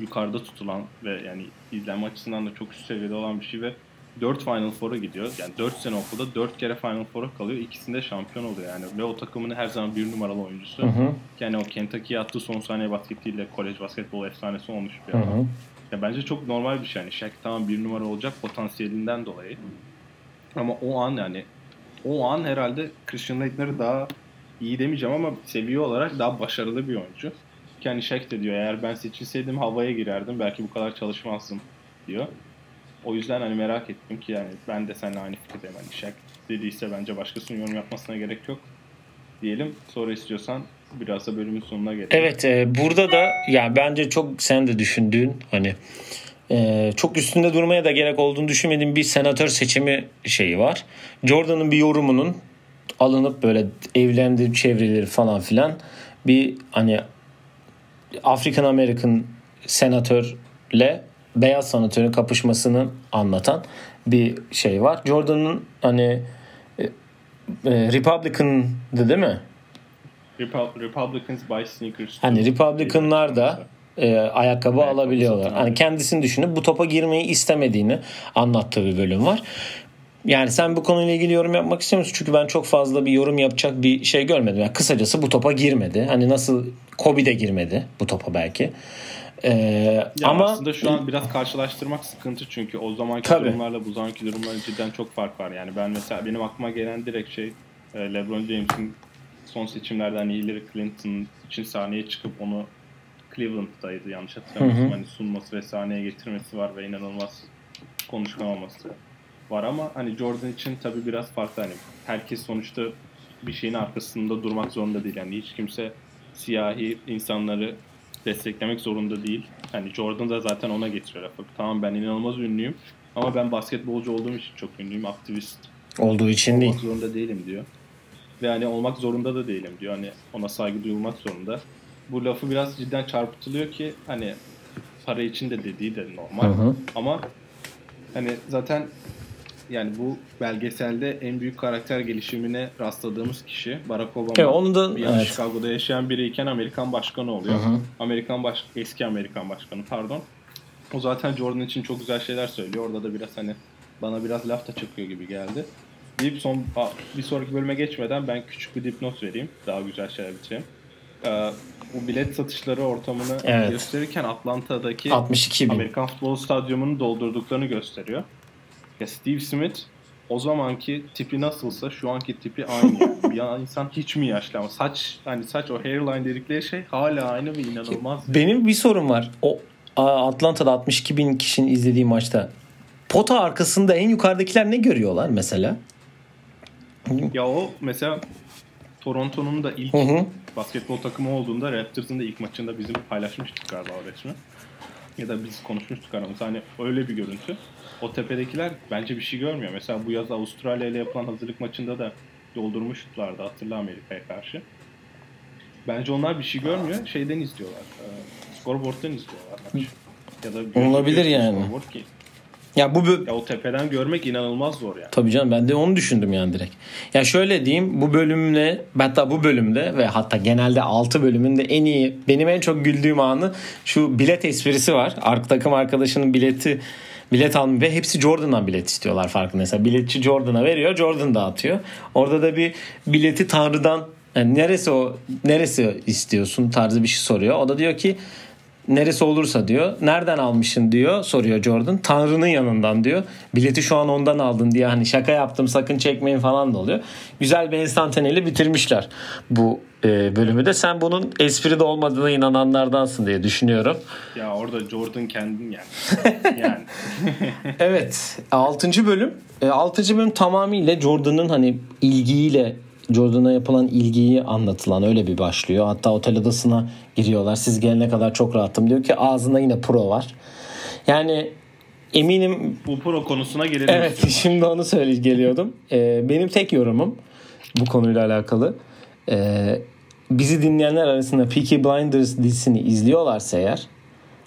yukarıda tutulan ve yani izlenme açısından da çok üst seviyede olan bir şey ve 4 Final Four'a gidiyor. Yani 4 sene okulda 4 kere Final Four'a kalıyor. İkisinde şampiyon oluyor yani. Ve o takımın her zaman bir numaralı oyuncusu. Hı hı. Yani o Kentucky'ye attığı son saniye basketiyle kolej basketbol efsanesi olmuş bir Hı adam. hı. Ya bence çok normal bir şey. Yani Shaq tamam bir numara olacak potansiyelinden dolayı. Ama o an yani o an herhalde Christian Leitner'ı daha iyi demeyeceğim ama seviye olarak daha başarılı bir oyuncu. Ki hani Shaq de diyor eğer ben seçilseydim havaya girerdim belki bu kadar çalışmazdım diyor. O yüzden hani merak ettim ki yani ben de seninle aynı fikirdeyim. Hani Shaq dediyse bence başkasının yorum yapmasına gerek yok diyelim. Sonra istiyorsan biraz da bölümün sonuna gelelim. Evet e, burada da yani bence çok sen de düşündüğün hani e, çok üstünde durmaya da gerek olduğunu düşünmediğim bir senatör seçimi şeyi var. Jordan'ın bir yorumunun alınıp böyle evlendirip çevreleri falan filan bir hani African American senatörle beyaz senatörün kapışmasını anlatan bir şey var. Jordan'ın hani e, e, Republican'dı değil mi? Repu- Republicans buy sneakers. Hani Republicanlar da e, ayakkabı Ayakkabı alabiliyorlar. Hani kendisini düşünüp bu topa girmeyi istemediğini anlattığı bir bölüm var. Yani sen bu konuyla ilgili yorum yapmak istiyor musun? Çünkü ben çok fazla bir yorum yapacak bir şey görmedim. Yani kısacası bu topa girmedi. Hani nasıl Kobe de girmedi bu topa belki. Ee, Ya ama aslında şu an biraz karşılaştırmak sıkıntı çünkü o zamanki Tabii. durumlarla bu zamanki durumların cidden çok fark var. Yani ben mesela benim aklıma gelen direkt şey e, LeBron James'in son seçimlerde hani Hillary Clinton için sahneye çıkıp onu Cleveland'daydı yanlış hatırlamıyorsam. Hani sunması ve sahneye getirmesi var ve inanılmaz konuşkan olması var. Ama hani Jordan için tabii biraz farklı. Hani herkes sonuçta bir şeyin arkasında durmak zorunda değil. Yani hiç kimse siyahi insanları desteklemek zorunda değil. Hani Jordan da zaten ona getiriyor lafı. Tamam ben inanılmaz ünlüyüm ama ben basketbolcu olduğum için çok ünlüyüm. Aktivist olduğu için değil. olmak zorunda değilim diyor. Ve hani olmak zorunda da değilim diyor. Hani ona saygı duyulmak zorunda. Bu lafı biraz cidden çarpıtılıyor ki hani para için de dediği de normal. Hı hı. Ama hani zaten yani bu belgeselde en büyük karakter gelişimine rastladığımız kişi Barack Obama. Evet, onu da- yana evet. Chicago'da yaşayan biriyken Amerikan başkanı oluyor. Hı hı. Amerikan baş eski Amerikan başkanı pardon. O zaten Jordan için çok güzel şeyler söylüyor. Orada da biraz hani bana biraz laf da çakıyor gibi geldi. Bir son bir sonraki bölüme geçmeden ben küçük bir dipnot vereyim. Daha güzel şeyler bitireyim. Ee, bu bilet satışları ortamını Evet. gösterirken Atlanta'daki 62 bin. Amerikan Futbol Stadyumu'nu doldurduklarını gösteriyor. Ya Steve Smith o zamanki tipi nasılsa şu anki tipi aynı. yani. ya insan hiç mi yaşlı ama saç hani saç o hairline dedikleri şey hala aynı ve inanılmaz. Benim bir sorum var. O Atlanta'da 62 bin kişinin izlediği maçta pota arkasında en yukarıdakiler ne görüyorlar mesela? Ya o mesela Toronto'nun da ilk Hı hı. basketbol takımı olduğunda Raptors'ın da ilk maçında bizim paylaşmıştık galiba o resmi. Ya da biz konuşmuştuk aramızda. Hani öyle bir görüntü. O tepedekiler bence bir şey görmüyor. Mesela bu yaz Avustralya ile yapılan hazırlık maçında da doldurmuşlardı hatırla Amerika'ya karşı. Bence onlar bir şey görmüyor. Şeyden izliyorlar. E, scoreboard'dan izliyorlar maçı. Ya da Olabilir yani. Scoreboard ki. Ya bu bö- Ya o tepeden görmek inanılmaz zor yani. Tabii canım ben de onu düşündüm yani direkt. Ya şöyle diyeyim bu bölümle hatta bu bölümde ve hatta genelde 6 bölümünde en iyi benim en çok güldüğüm anı şu bilet esprisi var. Ark takım arkadaşının bileti bilet almış ve hepsi Jordan'dan bilet istiyorlar farkındaysa. Biletçi Jordan'a veriyor Jordan dağıtıyor. Orada da bir bileti Tanrı'dan yani neresi o neresi istiyorsun tarzı bir şey soruyor. O da diyor ki neresi olursa diyor. Nereden almışsın diyor soruyor Jordan. Tanrı'nın yanından diyor. Bileti şu an ondan aldın diye hani şaka yaptım sakın çekmeyin falan da oluyor. Güzel bir enstantaneyle bitirmişler bu e, bölümü de. Sen bunun espri de olmadığına inananlardansın diye düşünüyorum. Ya orada Jordan kendin yani. yani. Evet 6. bölüm. 6. bölüm tamamıyla Jordan'ın hani ilgiyle Jordan'a yapılan ilgiyi anlatılan öyle bir başlıyor. Hatta otel odasına giriyorlar. Siz gelene kadar çok rahattım. Diyor ki ağzında yine pro var. Yani eminim Bu pro konusuna gelelim. Evet istiyorum. şimdi onu söyle geliyordum. Ee, benim tek yorumum bu konuyla alakalı. Ee, bizi dinleyenler arasında Peaky Blinders dizisini izliyorlarsa eğer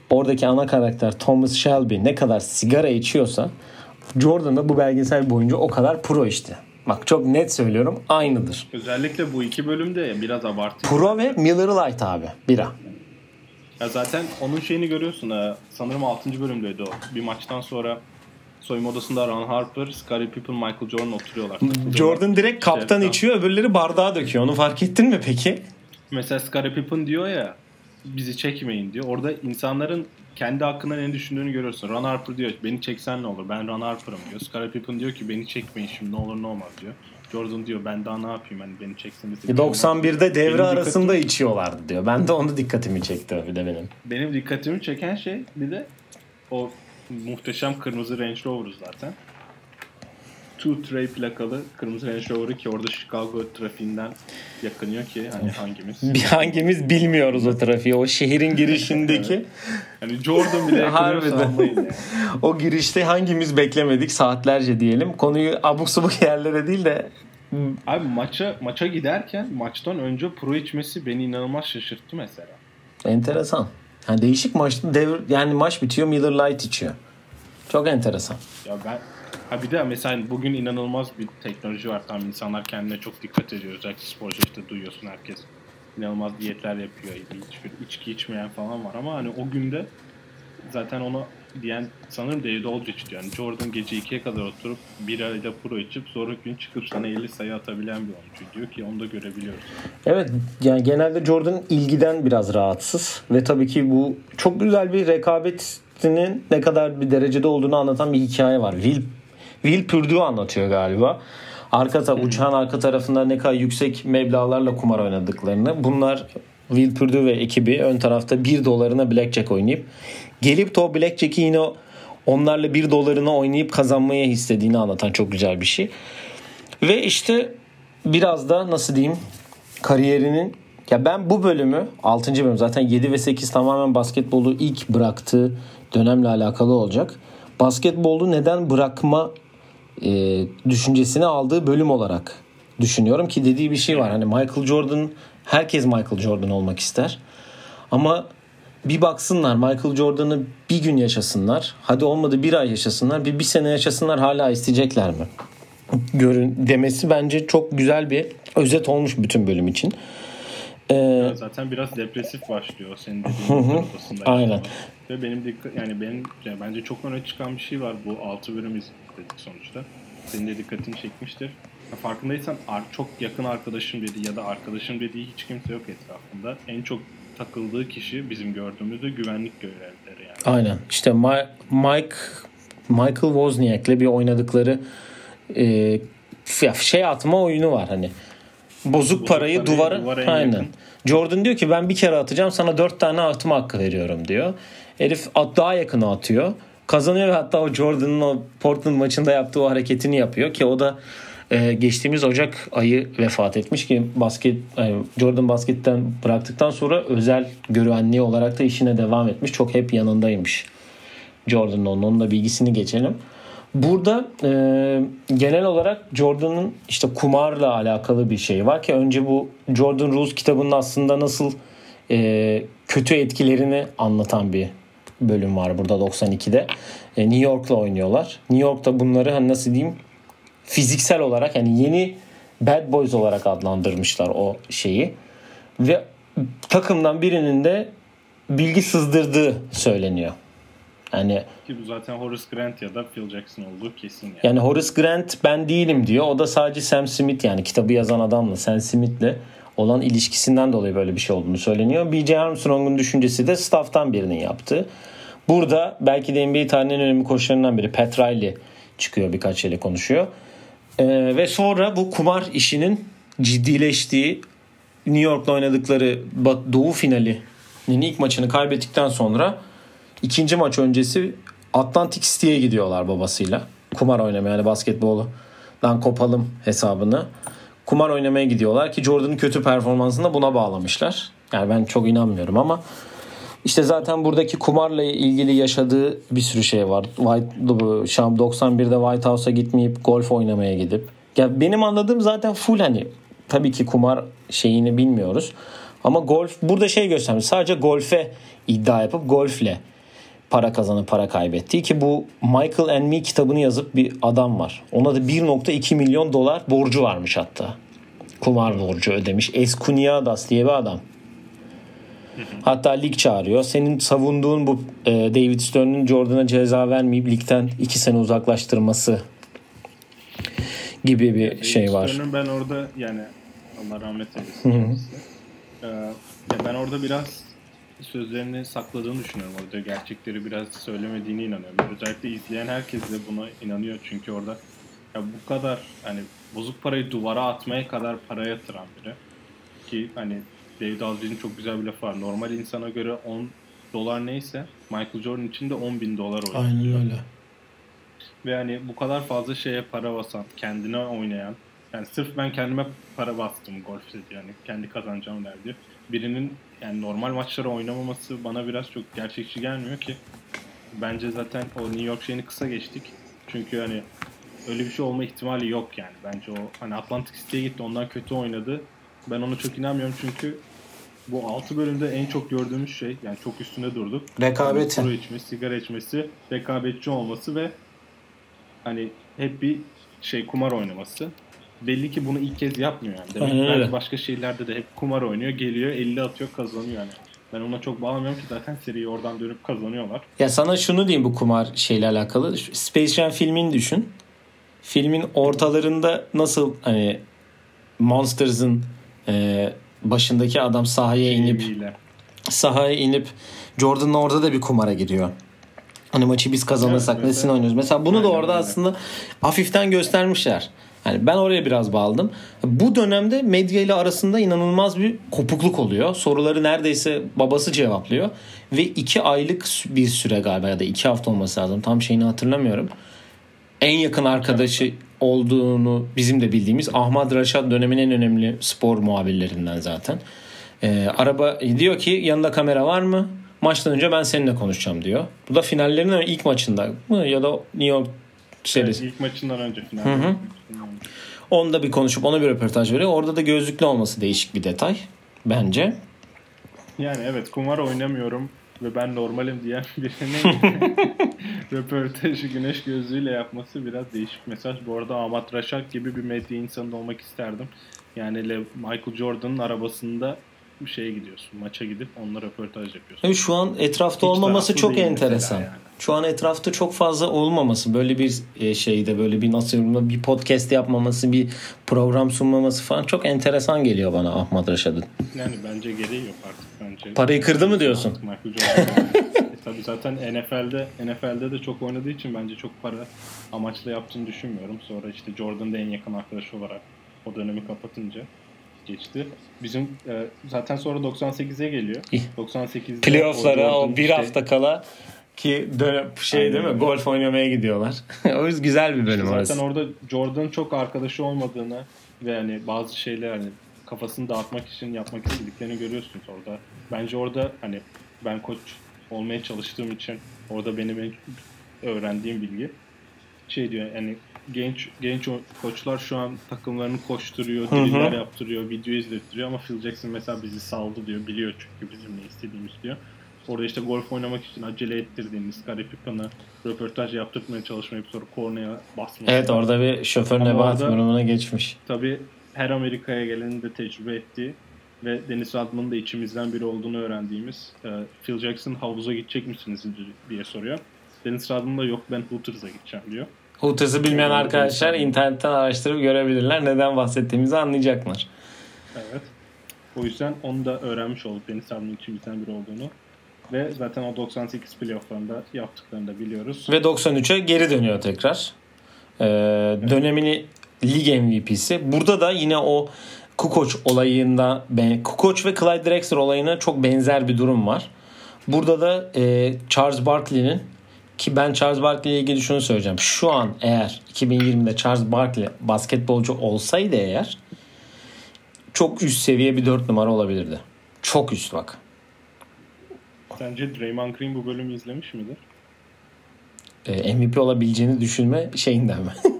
oradaki ana karakter Thomas Shelby ne kadar sigara içiyorsa Jordan da bu belgesel boyunca o kadar pro işte. Bak çok net söylüyorum aynıdır. Özellikle bu iki bölümde biraz abartı. Pro ve Miller Lite abi bira. Ya zaten onun şeyini görüyorsun. ha. Sanırım 6. bölümdeydi o. Bir maçtan sonra soyunma odasında Ron Harper, Scottie Pippen, Michael Jordan oturuyorlar. Jordan direkt kaptan İşte, içiyor öbürleri bardağa döküyor. Onu fark ettin mi peki? Mesela Scottie Pippen diyor ya bizi çekmeyin diyor. Orada insanların kendi hakkında ne düşündüğünü görüyorsun. Ron Harper diyor beni çeksen ne olur ben Ron Harper'ım diyor. Scottie Pippen diyor ki beni çekmeyin şimdi ne olur ne olmaz diyor. Jordan diyor ben daha ne yapayım hani beni bir şey olmaz." 91'de devre Benim arasında içiyorlardı diyor. Ben de onu dikkatimi çekti bir de benim. Benim dikkatimi çeken şey bir de o muhteşem kırmızı Range Rover'ı zaten. Two Tray plakalı kırmızı Range Rover'ı ki orada Chicago trafiğinden yakınıyor ki hani hangimiz. Bir hangimiz bilmiyoruz o trafiği. O şehrin girişindeki Hani Jordan bile yakınıyorsa Harbiden. yani. o girişte hangimiz beklemedik saatlerce diyelim. Konuyu abuk subuk yerlere değil de Abi maça maça giderken maçtan önce pro içmesi beni inanılmaz şaşırttı mesela. enteresan. Yani değişik maçta devir yani maç bitiyor Miller Lite içiyor. Çok enteresan. Ya ben ha bir de mesela bugün inanılmaz bir teknoloji var. Tam insanlar kendine çok dikkat ediyor. Özellikle sporcu işte duyuyorsun herkes inanılmaz diyetler yapıyor. Hiçbir içki içmeyen falan var ama hani o günde zaten onu diyen sanırım David Aldrich diyor. Yani Jordan gece 2'ye kadar oturup bir ayda pro içip sonraki gün çıkıp sana 50 sayı atabilen bir oyuncu diyor ki onu da görebiliyoruz. Evet yani genelde Jordan ilgiden biraz rahatsız ve tabii ki bu çok güzel bir rekabetinin ne kadar bir derecede olduğunu anlatan bir hikaye var. Will, Will Purdue anlatıyor galiba. Arka ta- uçağın arka tarafında ne kadar yüksek meblağlarla kumar oynadıklarını. Bunlar Will Purdue ve ekibi ön tarafta 1 dolarına blackjack oynayıp gelip o blackjack'i yine onlarla 1 dolarına oynayıp kazanmaya istediğini anlatan çok güzel bir şey. Ve işte biraz da nasıl diyeyim kariyerinin ya ben bu bölümü 6. bölüm zaten 7 ve 8 tamamen basketbolu ilk bıraktığı dönemle alakalı olacak. Basketbolu neden bırakma e, düşüncesini aldığı bölüm olarak düşünüyorum ki dediği bir şey var. Hani Michael Jordan herkes Michael Jordan olmak ister. Ama bir baksınlar Michael Jordan'ı bir gün yaşasınlar. Hadi olmadı bir ay yaşasınlar. Bir, bir sene yaşasınlar hala isteyecekler mi? Görün demesi bence çok güzel bir özet olmuş bütün bölüm için. Ee, Zaten biraz depresif başlıyor senin dediğin. Aynen. Ve benim dikkat yani benim yani bence çok öne çıkan bir şey var bu 6 bölüm izledik sonuçta. Senin de dikkatini çekmiştir. Ya farkındaysan ar- çok yakın arkadaşım dediği ya da arkadaşım dediği hiç kimse yok etrafında. En çok takıldığı kişi bizim gördüğümüzde güvenlik görevlileri yani. aynen. İşte Ma- Mike Michael Wozniak'le bir oynadıkları e, şey atma oyunu var hani. Bozuk, parayı, parayı duvara, duvara en aynen. yakın. Jordan diyor ki ben bir kere atacağım sana dört tane atma hakkı veriyorum diyor. Herif at daha yakına atıyor. Kazanıyor ve hatta o Jordan'ın o Portland maçında yaptığı o hareketini yapıyor ki o da e, geçtiğimiz Ocak ayı vefat etmiş ki basket e, Jordan basketten bıraktıktan sonra özel güvenliği olarak da işine devam etmiş. Çok hep yanındaymış. Jordan'ın onun, onun da bilgisini geçelim. Burada e, genel olarak Jordan'ın işte kumarla alakalı bir şey var ki önce bu Jordan Rules kitabının aslında nasıl e, kötü etkilerini anlatan bir bölüm var burada 92'de. E, New York'la oynuyorlar. New York'ta bunları hani nasıl diyeyim fiziksel olarak yani yeni Bad Boys olarak adlandırmışlar o şeyi. Ve takımdan birinin de bilgi sızdırdığı söyleniyor. Yani Ki bu zaten Horace Grant ya da Phil Jackson olduğu kesin yani. yani Horace Grant ben değilim diyor. O da sadece Sam Smith yani kitabı yazan adamla Sam Smith'le olan ilişkisinden dolayı böyle bir şey olduğunu söyleniyor. B.J. Armstrong'un düşüncesi de staff'tan birinin yaptığı. Burada belki de NBA tarihinin önemli koçlarından biri Pat Riley çıkıyor birkaç şeyle konuşuyor. Ee, ve sonra bu kumar işinin ciddileştiği New York'la oynadıkları Doğu finalinin ilk maçını kaybettikten sonra ikinci maç öncesi Atlantic City'ye gidiyorlar babasıyla. Kumar oynamaya yani basketboldan kopalım hesabını. Kumar oynamaya gidiyorlar ki Jordan'ın kötü performansını da buna bağlamışlar. Yani ben çok inanmıyorum ama işte zaten buradaki kumarla ilgili yaşadığı bir sürü şey var. White, Şam 91'de White House'a gitmeyip golf oynamaya gidip. Ya benim anladığım zaten full hani tabii ki kumar şeyini bilmiyoruz. Ama golf burada şey göstermiş. Sadece golfe iddia yapıp golfle para kazanıp para kaybettiği ki bu Michael and Me kitabını yazıp bir adam var. Ona da 1.2 milyon dolar borcu varmış hatta. Kumar borcu ödemiş. Eskuniadas diye bir adam. Hatta lig çağırıyor. Senin savunduğun bu e, David Stern'ın Jordan'a ceza vermeyip ligden 2 sene uzaklaştırması gibi bir şey var. Stern'ın ben orada yani Allah rahmet eylesin. Ee, ben orada biraz sözlerini sakladığını düşünüyorum orada. Gerçekleri biraz söylemediğine inanıyorum. Özellikle izleyen herkes de buna inanıyor. Çünkü orada ya bu kadar hani bozuk parayı duvara atmaya kadar para yatıran biri. Ki hani David Aldridge'in çok güzel bir lafı var. Normal insana göre 10 dolar neyse Michael Jordan için de 10 bin dolar oynuyor. Aynen öyle. Ve hani bu kadar fazla şeye para basan, kendine oynayan, yani sırf ben kendime para bastım golfte diyor. Yani kendi kazanacağım der diyor. Birinin yani normal maçları oynamaması bana biraz çok gerçekçi gelmiyor ki. Bence zaten o New York şeyini kısa geçtik. Çünkü hani öyle bir şey olma ihtimali yok yani. Bence o hani Atlantic City'ye gitti ondan kötü oynadı. Ben ona çok inanmıyorum çünkü bu 6 bölümde en çok gördüğümüz şey yani çok üstünde durduk. Rekabeti. Kuru içmesi, sigara içmesi, rekabetçi olması ve hani hep bir şey kumar oynaması. Belli ki bunu ilk kez yapmıyor yani. Demek Aynen öyle. başka şeylerde de hep kumar oynuyor, geliyor, 50 atıyor, kazanıyor yani. Ben ona çok bağlamıyorum ki zaten seriyi oradan dönüp kazanıyorlar. Ya sana şunu diyeyim bu kumar şeyle alakalı. Space Jam filmini düşün. Filmin ortalarında nasıl hani Monsters'ın e, başındaki adam sahaya inip sahaya inip Jordan'la orada da bir kumara giriyor. Hani maçı biz kazanırsak Evet, nesini oynuyoruz. Mesela bunu da Aynen orada öyle. aslında hafiften göstermişler. Yani ben oraya biraz bağladım. Bu dönemde medya ile arasında inanılmaz bir kopukluk oluyor. Soruları neredeyse babası cevaplıyor. Ve iki aylık bir süre galiba ya da iki hafta olması lazım. Tam şeyini hatırlamıyorum. En yakın arkadaşı olduğunu bizim de bildiğimiz Ahmad Raşat dönemin en önemli spor muhabirlerinden zaten. Ee, araba diyor ki yanında kamera var mı? Maçtan önce ben seninle konuşacağım diyor. Bu da finallerin ilk maçında mı ya da New York serisi. Evet, ilk maçından önce final. hı. Onda bir konuşup ona bir röportaj veriyor. Orada da gözlüklü olması değişik bir detay bence. Yani evet kumar oynamıyorum ve ben normalim diyen birinin röportajı güneş gözlüğüyle yapması biraz değişik mesaj. Bu arada Ahmet Raşak gibi bir medya insanı olmak isterdim. Yani Michael Jordan'ın arabasında bir şeye gidiyorsun. Maça gidip onunla röportaj yapıyorsun. Ve şu an etrafta Hiç olmaması çok enteresan. yani. Şu an etrafta çok fazla olmaması, böyle bir e, şeyde böyle bir nasıl bir podcast yapmaması, bir program sunmaması falan çok enteresan geliyor bana Ahmet Raşad'ın. Yani bence gereği yok artık bence. Parayı kırdı mı diyorsun? Michael Jordan. e, tabii zaten NFL'de NFL'de de çok oynadığı için bence çok para amaçlı yaptığını düşünmüyorum. Sonra işte Jordan'da en yakın arkadaşı olarak o dönemi kapatınca geçti. Bizim e, zaten sonra 98'e geliyor. İyi. 98'de Playoff'lara o Jordan bir işte- hafta kala ki dönem şey Aynen değil mi? Golf oynamaya gidiyorlar. o yüzden güzel bir bölüm Zaten orası. orada Jordan'ın çok arkadaşı olmadığını ve hani bazı şeyler hani kafasını dağıtmak için yapmak istediklerini görüyorsunuz orada. Bence orada hani ben koç olmaya çalıştığım için orada benim en öğrendiğim bilgi şey diyor yani genç genç koçlar şu an takımlarını koşturuyor, driller yaptırıyor, video izlettiriyor ama Phil Jackson mesela bizi saldı diyor. Biliyor çünkü bizim ne istediğimiz diyor. Orada işte golf oynamak için acele ettirdiğini, Scottie Pippen'a röportaj yaptırmaya çalışmayıp sonra kornaya basması. Evet orada bir şoför nebahat durumuna geçmiş. Tabii her Amerika'ya gelenin de tecrübe ettiği ve Dennis Rodman'ın da içimizden biri olduğunu öğrendiğimiz e, Phil Jackson havuza gidecek misiniz diye soruyor. Dennis Rodman da yok ben Hooters'a gideceğim diyor. Hooters'ı bilmeyen arkadaşlar insan- internetten araştırıp görebilirler. Neden bahsettiğimizi anlayacaklar. Evet. O yüzden onu da öğrenmiş olduk Dennis Rodman'ın içimizden biri olduğunu. Ve zaten o 98 playofflarında yaptıklarını da biliyoruz. Ve 93'e geri dönüyor tekrar. Ee, dönemini lig MVP'si. Burada da yine o Kukoc olayında Kukoc ve Clyde Drexler olayına çok benzer bir durum var. Burada da e, Charles Barkley'nin ki ben Charles Barkley ile ilgili şunu söyleyeceğim. Şu an eğer 2020'de Charles Barkley basketbolcu olsaydı eğer çok üst seviye bir 4 numara olabilirdi. Çok üst bak. Sence Draymond Green bu bölümü izlemiş midir? e, MVP olabileceğini düşünme şeyinden mi?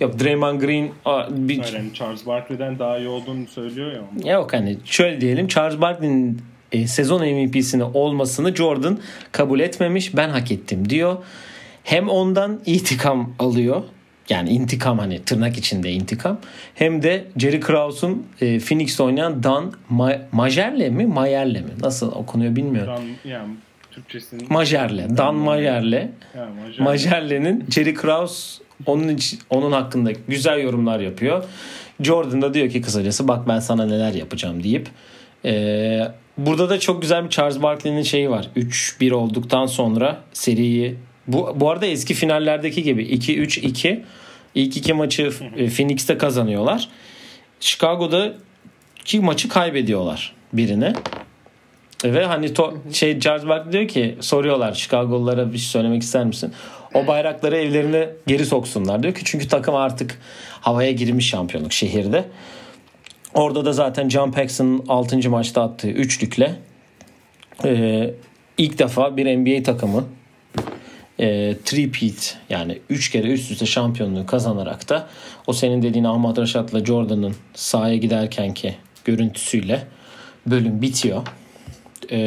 Yok Draymond Green bir, yani Charles Barkley'den daha iyi olduğunu söylüyor ya. onda. yok hani şöyle diyelim Charles Barkley'nin e, sezon MVP'sini olmasını Jordan kabul etmemiş. Ben hak ettim diyor. Hem ondan intikam alıyor. Yani intikam hani tırnak içinde intikam. Hem de Jerry Krause'un e, Phoenix'te oynayan Dan Ma- Majerle mi? Mayerle mi? Nasıl okunuyor bilmiyorum. Dan, yani Türkçesinin... Majerle. Dan Majerle. Majerle. Majerle'nin Jerry Krause onun için, onun hakkında güzel yorumlar yapıyor. Jordan da diyor ki kısacası bak ben sana neler yapacağım deyip Ee, burada da çok güzel bir Charles Barkley'nin şeyi var. 3-1 olduktan sonra seriyi bu, bu arada eski finallerdeki gibi 2-3-2 ilk iki maçı e, Phoenix'te kazanıyorlar. Chicago'da iki maçı kaybediyorlar birine. Ve hani to- şey Charles Barkley diyor ki soruyorlar Chicago'lulara bir şey söylemek ister misin? O bayrakları evlerine geri soksunlar diyor ki çünkü takım artık havaya girmiş şampiyonluk şehirde. Orada da zaten John Paxson'ın 6. maçta attığı üçlükle e, ilk defa bir NBA takımı e, three-peat yani 3 kere üst üste şampiyonluğu kazanarak da o senin dediğin Ahmet Raşat'la Jordan'ın sahaya giderkenki görüntüsüyle bölüm bitiyor. E,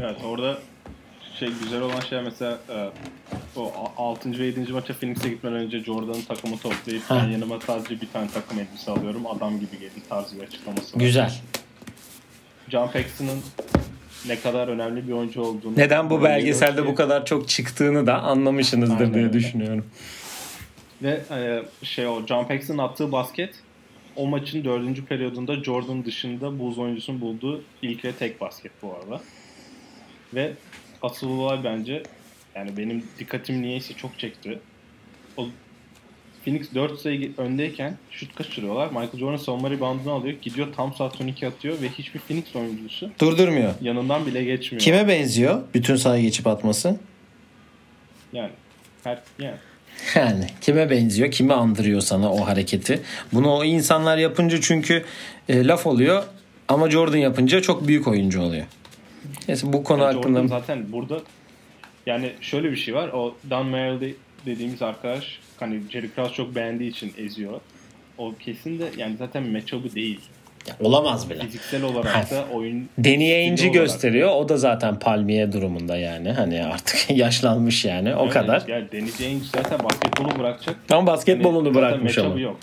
Evet orada şey güzel olan şey mesela e, o 6. ve 7. maça Phoenix'e gitmeden önce Jordan'ın takımı toplayıp Ha. ben yanıma sadece bir tane takım elbise alıyorum adam gibi gelin tarzı bir açıklaması var. güzel. John Paxson'ın ne kadar önemli bir oyuncu olduğunu Neden bu belgeselde ki- bu kadar çok çıktığını da anlamışsınızdır Aynen diye öyle. düşünüyorum. Ve e, şey o John Paxson'ın attığı basket o maçın dördüncü periyodunda Jordan dışında Bulls oyuncusunun bulduğu ilk ve tek basket bu arada. Ve asıl olay bence yani benim dikkatim niyeyse çok çekti. O Phoenix 4 sayı öndeyken şut kaçırıyorlar. Michael Jordan savunma reboundını alıyor. Gidiyor tam saat 12 atıyor ve hiçbir Phoenix oyuncusu Durdurmuyor. yanından bile geçmiyor. Kime benziyor bütün sahayı geçip atması? Yani her yani Yani kime benziyor, kimi andırıyor sana o hareketi. Bunu o insanlar yapınca çünkü e, laf oluyor ama Jordan yapınca çok büyük oyuncu oluyor. Neyse bu konu Yani hakkında Jordan zaten burada yani şöyle bir şey var. O Dan Merrill dediğimiz arkadaş hani Jerry Krause çok beğendiği için eziyor. O kesin de yani zaten matchup'ı değil. Ya olamaz bile. Fiziksel olarak da oyun Deneyinci olarak. gösteriyor. O da zaten palmiye durumunda yani. Hani artık yaşlanmış yani o Evet, kadar. Yani Danny Ainge zaten basketbolu bırakacak. Ama basketbolunu Hani bırakmış ama. yok.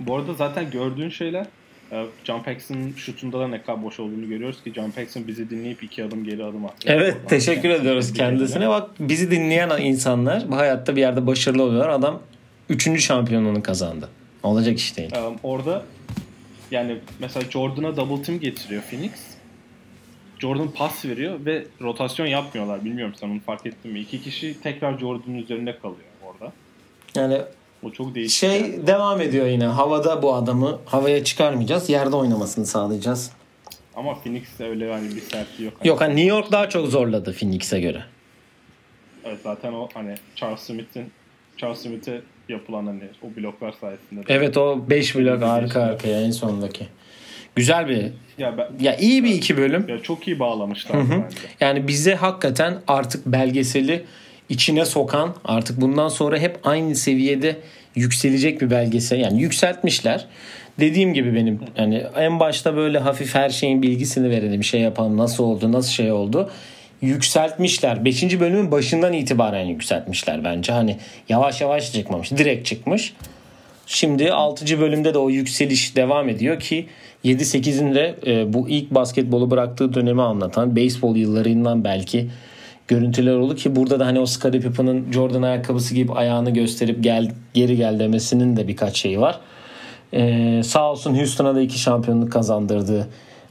Bu arada zaten gördüğün şeyler e, John Paxson'ın şutunda da ne kadar boş olduğunu görüyoruz ki John Paxson bizi dinleyip iki adım geri adım attı. Evet Oradan teşekkür ediyoruz kendisine. Bak bizi dinleyen insanlar bu hayatta bir yerde başarılı oluyorlar. Adam 3. şampiyonluğunu kazandı. Olacak iş değil. Orada yani mesela Jordan'a double team getiriyor Phoenix. Jordan pas veriyor ve rotasyon yapmıyorlar. Bilmiyorum sen onu fark ettin mi? İki kişi tekrar Jordan'ın üzerinde kalıyor orada. Yani O çok değişik. şey yani. devam ediyor yine. Havada bu adamı havaya çıkarmayacağız. Yerde oynamasını sağlayacağız. Ama Phoenix'te öyle hani bir sertliği yok. Yok hani New York daha çok zorladı Phoenix'e göre. Evet zaten o hani Charles Smith'in Charles Smith'e yapılan hani o bloklar sayesinde. de- Evet o 5 blok arka arkaya en sondaki. Güzel bir Ya, ben, ya iyi bir iki bölüm. ya çok iyi bağlamışlar bence. Yani bize hakikaten artık belgeseli içine sokan artık bundan sonra hep aynı seviyede yükselecek bir belgesel. Yani yükseltmişler. Dediğim gibi benim yani en başta böyle hafif her şeyin bilgisini verelim şey yapalım nasıl oldu nasıl şey oldu. Yükseltmişler. 5. bölümün başından itibaren yükseltmişler bence. Hani yavaş yavaş çıkmamış. Direkt çıkmış. Şimdi 6. bölümde de o yükseliş devam ediyor ki 7-8'inde e, bu ilk basketbolu bıraktığı dönemi anlatan beyzbol yıllarından belki görüntüler oldu ki burada da hani o Scottie Pippen'ın Jordan ayakkabısı gibi ayağını gösterip gel geri gel demesinin de birkaç şeyi var. Ee, sağ olsun Houston'a da iki şampiyonluk kazandırdığı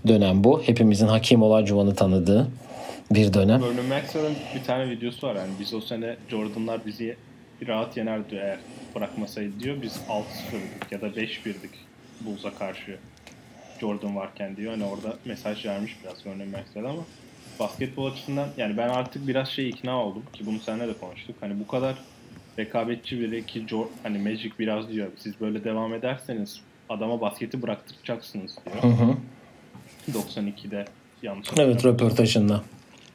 dönem bu. Hepimizin Hakim Olajuwon'u tanıdığı bir dönem. Vernon Maxwell'ın bir tane videosu var. Yani biz o sene Jordan'lar bizi rahat yener diyor eğer bırakmasaydı diyor. Biz 6-0'dık ya da 5-1'dik Bulls'a karşı. Jordan varken diyor. Hani orada mesaj vermiş biraz Vernon Maxwell ama basketbol açısından yani ben artık biraz şey ikna oldum ki bunu seninle de konuştuk. Hani bu kadar rekabetçi biri ki Jor- hani Magic biraz diyor siz böyle devam ederseniz adama basketi bıraktıracaksınız diyor. Hı hı. 92'de yanlış Evet röportajında.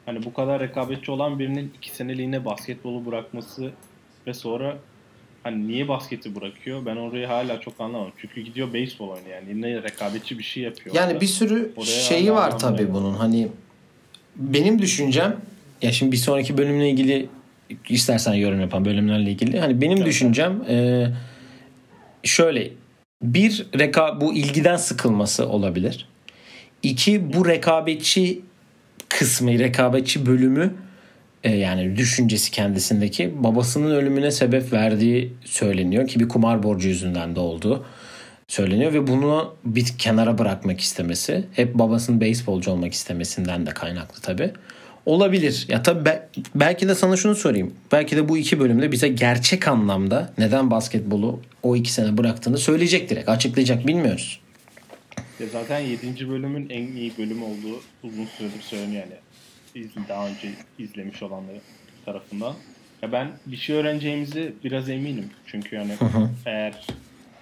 Hani bu kadar rekabetçi olan birinin iki seneliğine basketbolu bırakması ve sonra hani niye basketi bırakıyor? Ben orayı hala çok anlamadım. Çünkü gidiyor beyzbol oynuyor yani. Yine rekabetçi bir şey yapıyor. Yani orada. bir sürü Oraya şeyi var tabii bunun. Hani benim düşüncem ya şimdi bir sonraki bölümle ilgili istersen yorum yapan bölümlerle ilgili. Hani benim Tabii. düşüncem e, şöyle bir reka bu ilgiden sıkılması olabilir. İki bu rekabetçi kısmı, rekabetçi bölümü e, yani düşüncesi kendisindeki babasının ölümüne sebep verdiği söyleniyor ki bir kumar borcu yüzünden de oldu söyleniyor ve bunu bir kenara bırakmak istemesi hep babasının beyzbolcu olmak istemesinden de kaynaklı tabi. Olabilir. Ya tabii be- belki de sana şunu sorayım. Belki de bu iki bölümde bize gerçek anlamda neden basketbolu o iki sene bıraktığını söyleyecek direkt. Açıklayacak bilmiyoruz. Ya zaten 7. bölümün en iyi bölüm olduğu uzun süredir söyleniyor yani. Daha önce izlemiş olanları tarafından. Ya ben bir şey öğreneceğimizi biraz eminim. Çünkü yani eğer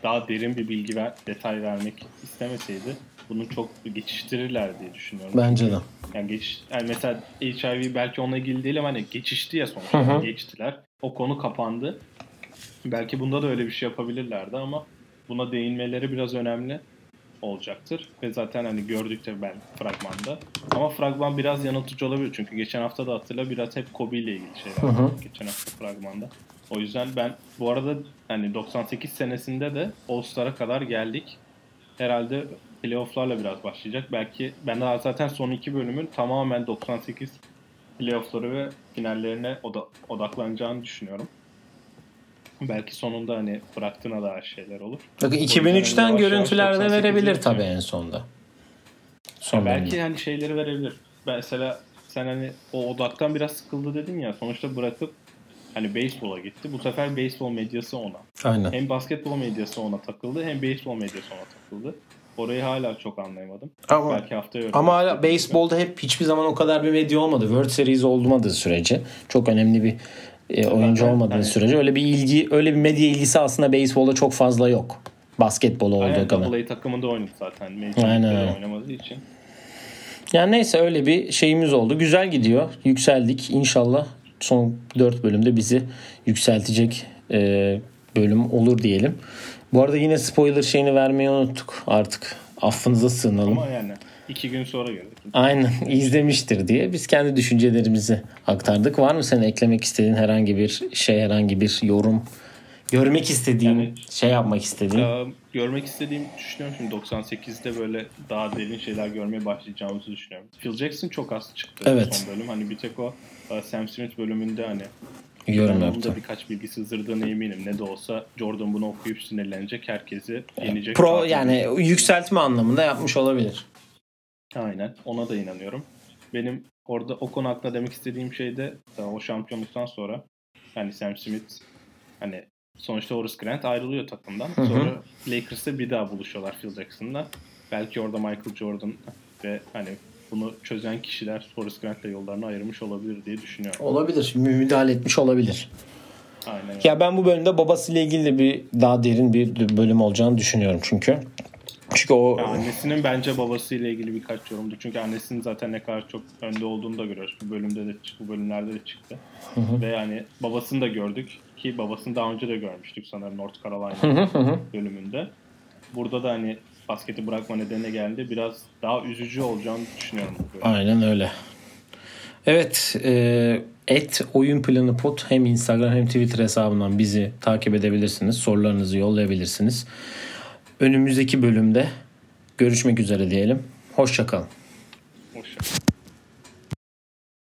daha derin bir bilgi ver, detay vermek istemeseydi bunu çok geçiştirirler diye düşünüyorum. Bence de. Yani geç yani mesela HIV belki onunla ilgili değil ama hani geçişti ya sonuçta. Geçtiler. O konu kapandı. Belki bunda da öyle bir şey yapabilirlerdi ama buna değinmeleri biraz önemli olacaktır. Ve zaten hani gördük de ben fragmanda. Ama fragman biraz yanıltıcı olabilir. Çünkü geçen hafta da hatırla biraz hep Kobe ile ilgili şeyler var. Geçen hafta fragmanda. O yüzden ben bu arada hani 98 senesinde de All-Star'a kadar geldik. Herhalde playofflarla biraz başlayacak. Belki ben daha zaten son iki bölümün tamamen 98 playoffları ve finallerine oda- odaklanacağını düşünüyorum. Belki sonunda hani bıraktığına dair şeyler olur. Bakın O yüzden 2003'ten yavaş yavaş görüntülerde 98'e verebilir tabii en sonda. Son belki bölümde. hani şeyleri verebilir. Mesela sen hani o odaktan biraz sıkıldı dedin ya sonuçta bırakıp hani beyzbola gitti. Bu sefer beyzbol medyası ona. Aynen. Hem basketbol medyası ona takıldı hem beyzbol medyası ona takıldı. Orayı hala çok anlayamadım. Ama Belki haftaya Ama hala beyzbolda hep hiçbir zaman o kadar bir medya olmadı. World Series olmadığı sürece çok önemli bir e, oyuncu olmadığı hani- sürece öyle bir ilgi, öyle bir medya ilgisi aslında beyzbolda çok fazla yok. Basketbol olduğu Aynen kadar. AA takımında oynadı zaten. Major Aynen oynamadığı için. Yani neyse öyle bir şeyimiz oldu. Güzel gidiyor. Yükseldik. İnşallah son 4 bölümde bizi yükseltecek e, bölüm olur diyelim. Bu arada yine spoiler şeyini vermeyi unuttuk artık. Affınıza sığınalım. Ama yani iki gün sonra gördük. Aynen izlemiştir diye biz kendi düşüncelerimizi aktardık. Var mı senin eklemek istediğin herhangi bir şey, herhangi bir yorum, görmek istediğin, Yani- şey yapmak istediğin? Ee, görmek istediğim düşünüyorum şimdi 98'de böyle daha derin şeyler görmeye başlayacağımızı düşünüyorum. Phil Jackson çok az çıktı Evet. son bölüm. Hani bir tek o e, Sam Smith bölümünde hani Yorum yaptı. da birkaç bilgi sızdırdığına eminim. Ne de olsa Jordan bunu okuyup sinirlenecek. Herkesi yenecek. Pro yani yükseltme anlamında yapmış olabilir. Aynen. Ona da inanıyorum. Benim orada o konu hakkında demek istediğim şey de o şampiyonluktan sonra yani Sam Smith hani sonuçta Horace Grant ayrılıyor takımdan. hı. Sonra Lakers'ta bir daha buluşuyorlar Phil Jackson'la. Belki orada Michael Jordan ve hani bunu çözen kişiler Horace Grant'la yollarını ayırmış olabilir diye düşünüyorum. Olabilir. Müdahale etmiş olabilir. Aynen. Ya ben bu bölümde babasıyla ilgili de bir daha derin bir bölüm olacağını düşünüyorum çünkü. Çünkü o Ya annesinin bence babasıyla ilgili birkaç yorumdu. Çünkü annesinin zaten ne kadar çok önde olduğunu da görüyoruz. Bu bölümde de bu bölümlerde de çıktı. Ve yani babasını da gördük ki babasını daha önce de görmüştük sanırım North Carolina bölümünde. Burada da hani basketi bırakma nedeni geldi. Biraz daha üzücü olacağını düşünüyorum. aynen öyle. Evet, e, et oyun planı pot hem Instagram hem Twitter hesabından bizi takip edebilirsiniz. Sorularınızı yollayabilirsiniz. Önümüzdeki bölümde görüşmek üzere diyelim. Hoşçakalın. Hoşçakalın.